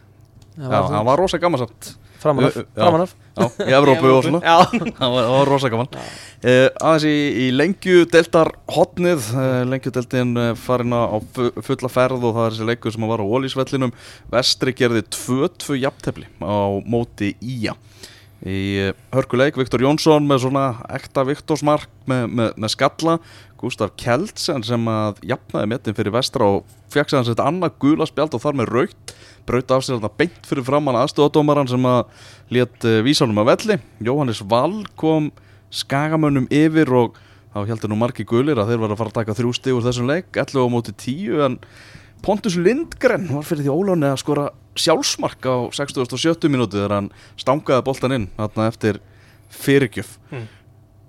Það já var hann var rosa gammalsamt Framan af, framan af. Já, í Evrópu og svona. Það var, var rosa gaman. Já. uh, Aðeins í, í lengju deltar hotnið uh, Lengju deltin uh, farin á fu- fulla ferð og það er þessi leikur sem var á Ólísvellinum Vestri gerði 2-2 jafntefli á móti Ía. Í hörkuleik Viktor Jónsson með svona ekta Viktorsmark með, með, með skalla. Gustaf Kjeldsen sem að jafnaði metin fyrir vestra og fekk sér hans þetta annað gula spjald og þar með raukt braut af sér þarna beint fyrir framann aðstofadómaran sem að lét uh, vísanum að velli Jóhannes Wall kom skagamönnum yfir og þá heldur nú margi gulir að þeir var að fara að taka þrjú stig úr þessum leik 11 á móti 10 en Pontus Lindgren var fyrir því óláni að skora sjálfsmark á 67 minúti þegar hann stangaði boltan inn þarna eftir fyrirgjöf Mm.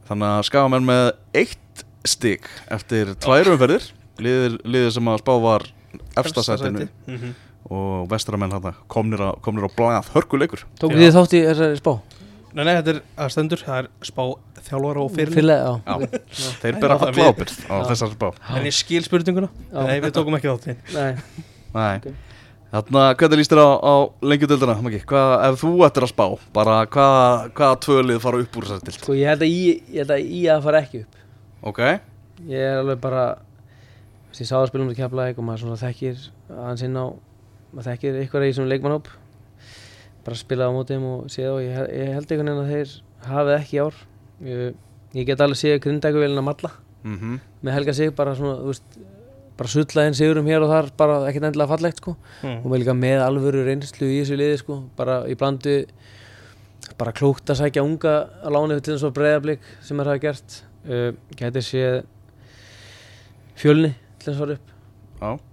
þannig að skagamenn með eitt stig eftir tvær umferðir liðið, sem að spá var efsta sætinu Mhm. Og vestramenn hann komnir á, komnir á blað hörkuleikur tók þið þátt í þessari spá Nei, nei, þetta er að stendur, það er spá þjálfara og fyrir Fyrlega, já, Já. já. þeir bera við- ábyrgð á Já. þessar spá En ég skil spurninguna Já. Nei, við tókum ekki þátt í Nei, Nei. Ok. Þarna, hvernig líst þér á, á? Hvað, ef þú ættir að spá, bara hvað, hvaða tvölið fara upp úr þessari dild? sko ég held að í, ég held að í að fara ekki upp Ok, Ég er alveg bara Ég sá að spila um þetta keflaðik og maður svona þekkir aðeins inn á maður þekkir ykkur í svona leikmannhóp bara spila á móti þeim og séð og ég, ég held einhvern veginn að þeir hafið ekki ár. Ég, ég get alveg séð grindækuvélina malla. Mm með Helga sig bara svona, þú veist bara sulla inn sigurum hér og þar bara ekkert endilega fallegt sko. Mm. og með líka með alvöru reynslu í þessu liði sko. Bara í blandu bara klúkt að sækja unga að lána til þess að breyðablík sem er hafa gert. Uh, gæti séð fjölni til þess að fara upp. Já,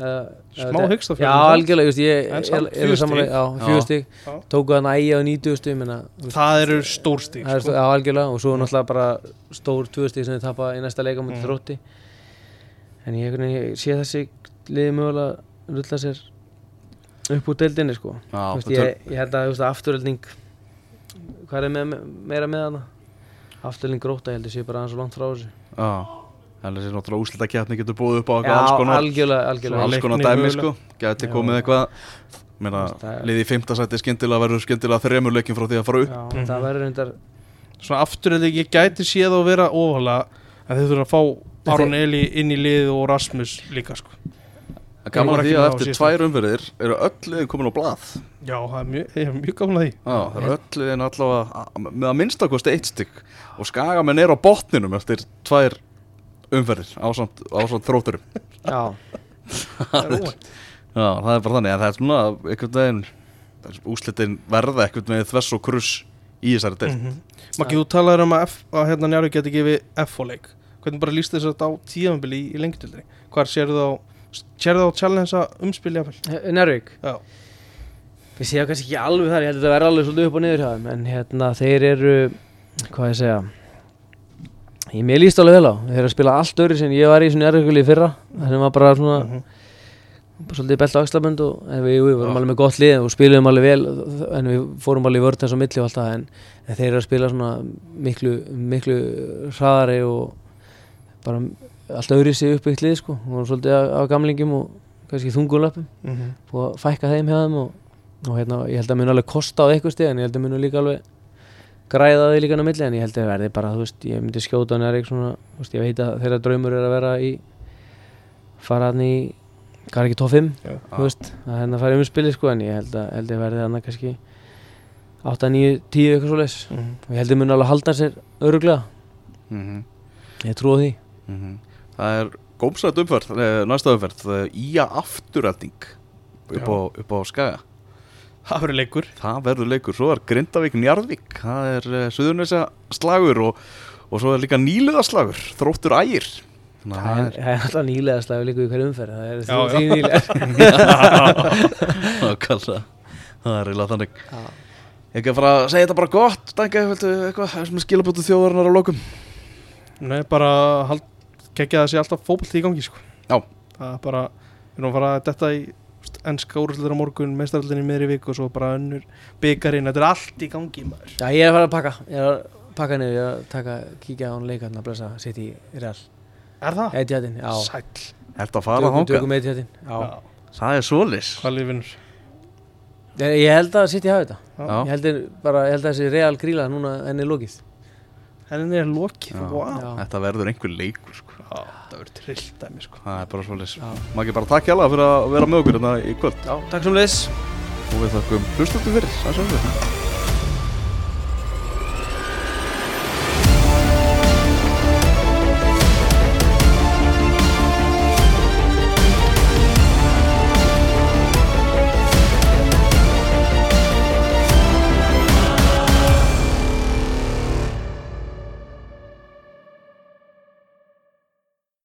Smá hyggst á Já, Fjölni, algjörlega, er, er, fjögur já, Já. Já. tóku hann ægi á 90 stig minna, Það eru stórstík það er, sko. já, algjörlega og svo er náttúrulega bara stór tvö stig sem þið tapa í næsta leika mútið Mm. þrótti. En ég, sé þessi liði mögulega rulla sér upp úr deildinni sko. Já ég, ég held að afturölding hvað er meira með hana? Afturölding gróta, ég held að sé bara aðeins og langt frá þessu. Já, en þessi náttúrulega úslita keppni getur búið upp á eitthvað alls konar, algjörlega, algjörlega. alls konar dæmi, sko. Gæti Já. komið eitthvað, meina, Það liðið í fimmtasæti skyndilega verður skyndilega þremur leikin frá því að fara upp. Já, það verður reyndar Svona afturölding, ég gæti séð að vera ofalega En þeir þurfa að fá Aron Eli inn í liðið og Rasmus líka sko. Gaman voru að því ekki að eftir tvær umverðir eru öll liðin komin á blað. Já, það er mjög, er mjög gaman að því. Já, það eru öll liðin allavega að- með að minnsta kosti eitt stygg og skagamenn er á botninum eftir tvær umferðir ásamt, ásamt þrótturum. Já, Það er Já, það er bara þannig að það er svona einhvern veginn úslitin verða einhvern veginn þvess og kruss í þessari deild. Mm Maggi, þú talaður um að, F, að hérna Njarvík geti gefið F-fóleik Hvernig bara líst þess að þetta á tíðanbili í, í lengjutildri Hvar sérðu þá Sérðu þá challenge að umspili jafnvel Nervík Já, Ég sé það kannski ekki alveg þar, ég held að þetta verði alveg svolítið upp og niður hjá þeim En hérna, þeir eru, hvað ég segja Ég mér líst alveg vel á. Þeir eru að spila allt öðru sem ég var í svona í fyrra. Það sem var bara svona, Mhm. bara svolítið belt á axlabönd og við, við vorum alveg með gott lið og spilum alveg vel en við fórum alveg vörð þess á milli og allt það en, en þeir eru að spila svona miklu, miklu hraðari og bara allt öðru sig uppbyggt lið sko. Og svolítið af, af gamlingum og kannski þungulöpum Mhm. og að fækka þeim hjá þeim og, og hérna, ég held að mun alveg kosta á eitthvað stig en ég held að mun líka alveg græða þig líka á milli en ég held að verði bara, þú veist, ég myndi skjóta hann er eitthvað svona, þú veist, ég veit að þeirra draumur er að vera í fara hann í, hvað er ekki top 5 Já. þú veist, að hérna fara um spili sko en ég held að, held að verði hann kannski 8, 9, 10 eitthvað svo leis Mhm. og ég held að mun alveg halda sér öruglega, mm ég trúi því. Það er gómsætt umferð, eh, næsta umferð eh, Ía afturölding upp, upp á skaga Það verður leikur. Það verður leikur, svo er Grindavík Njarðvík. Það er uh, Suðurnesa slagur og, og svo er líka nýliða slagur Þróttur ægir. Að það er, það er alltaf nýlega slæðu líka í hverju umferð það er Já, því, já. því nýlega. Það er eiginlega þannig. Ég ekki að fara að segja þetta bara gott. Dænka, eitthvað? Sem skilabótu þjóðarinnar á lokum. Nei, bara hald, kekja það sé alltaf fótbolti í gangi sko. Já. Það er bara, við erum að fara að detta í ennska úrslutur á morgun, meistaröldin í miðri viku og svo bara önnur byggarinn, þetta er allt í gangi maður. Já, ég er að fara að pakka Ég er að pakka niður, ég er að taka, kíkja á hann leika hann að blessa sitt í Real Er það? Etihadin, já Sæll. Ertu að fara þangað? tökum Etihadin Já, Það er svolis Hvað lifinur? Ég, ég held að City hafi þetta Já. Ég held, að- bara, ég held að þessi Real gríla núna enn er lokið henni er lokið wow. Þetta verður einhver leikur sko. Það verður trillt dæmi sko. Það er bara svolítið. Má ekki bara takk hjá fyrir að vera með okkur hérna í kvöld Já, takk sem leis og við þakkum hlustundu fyrir.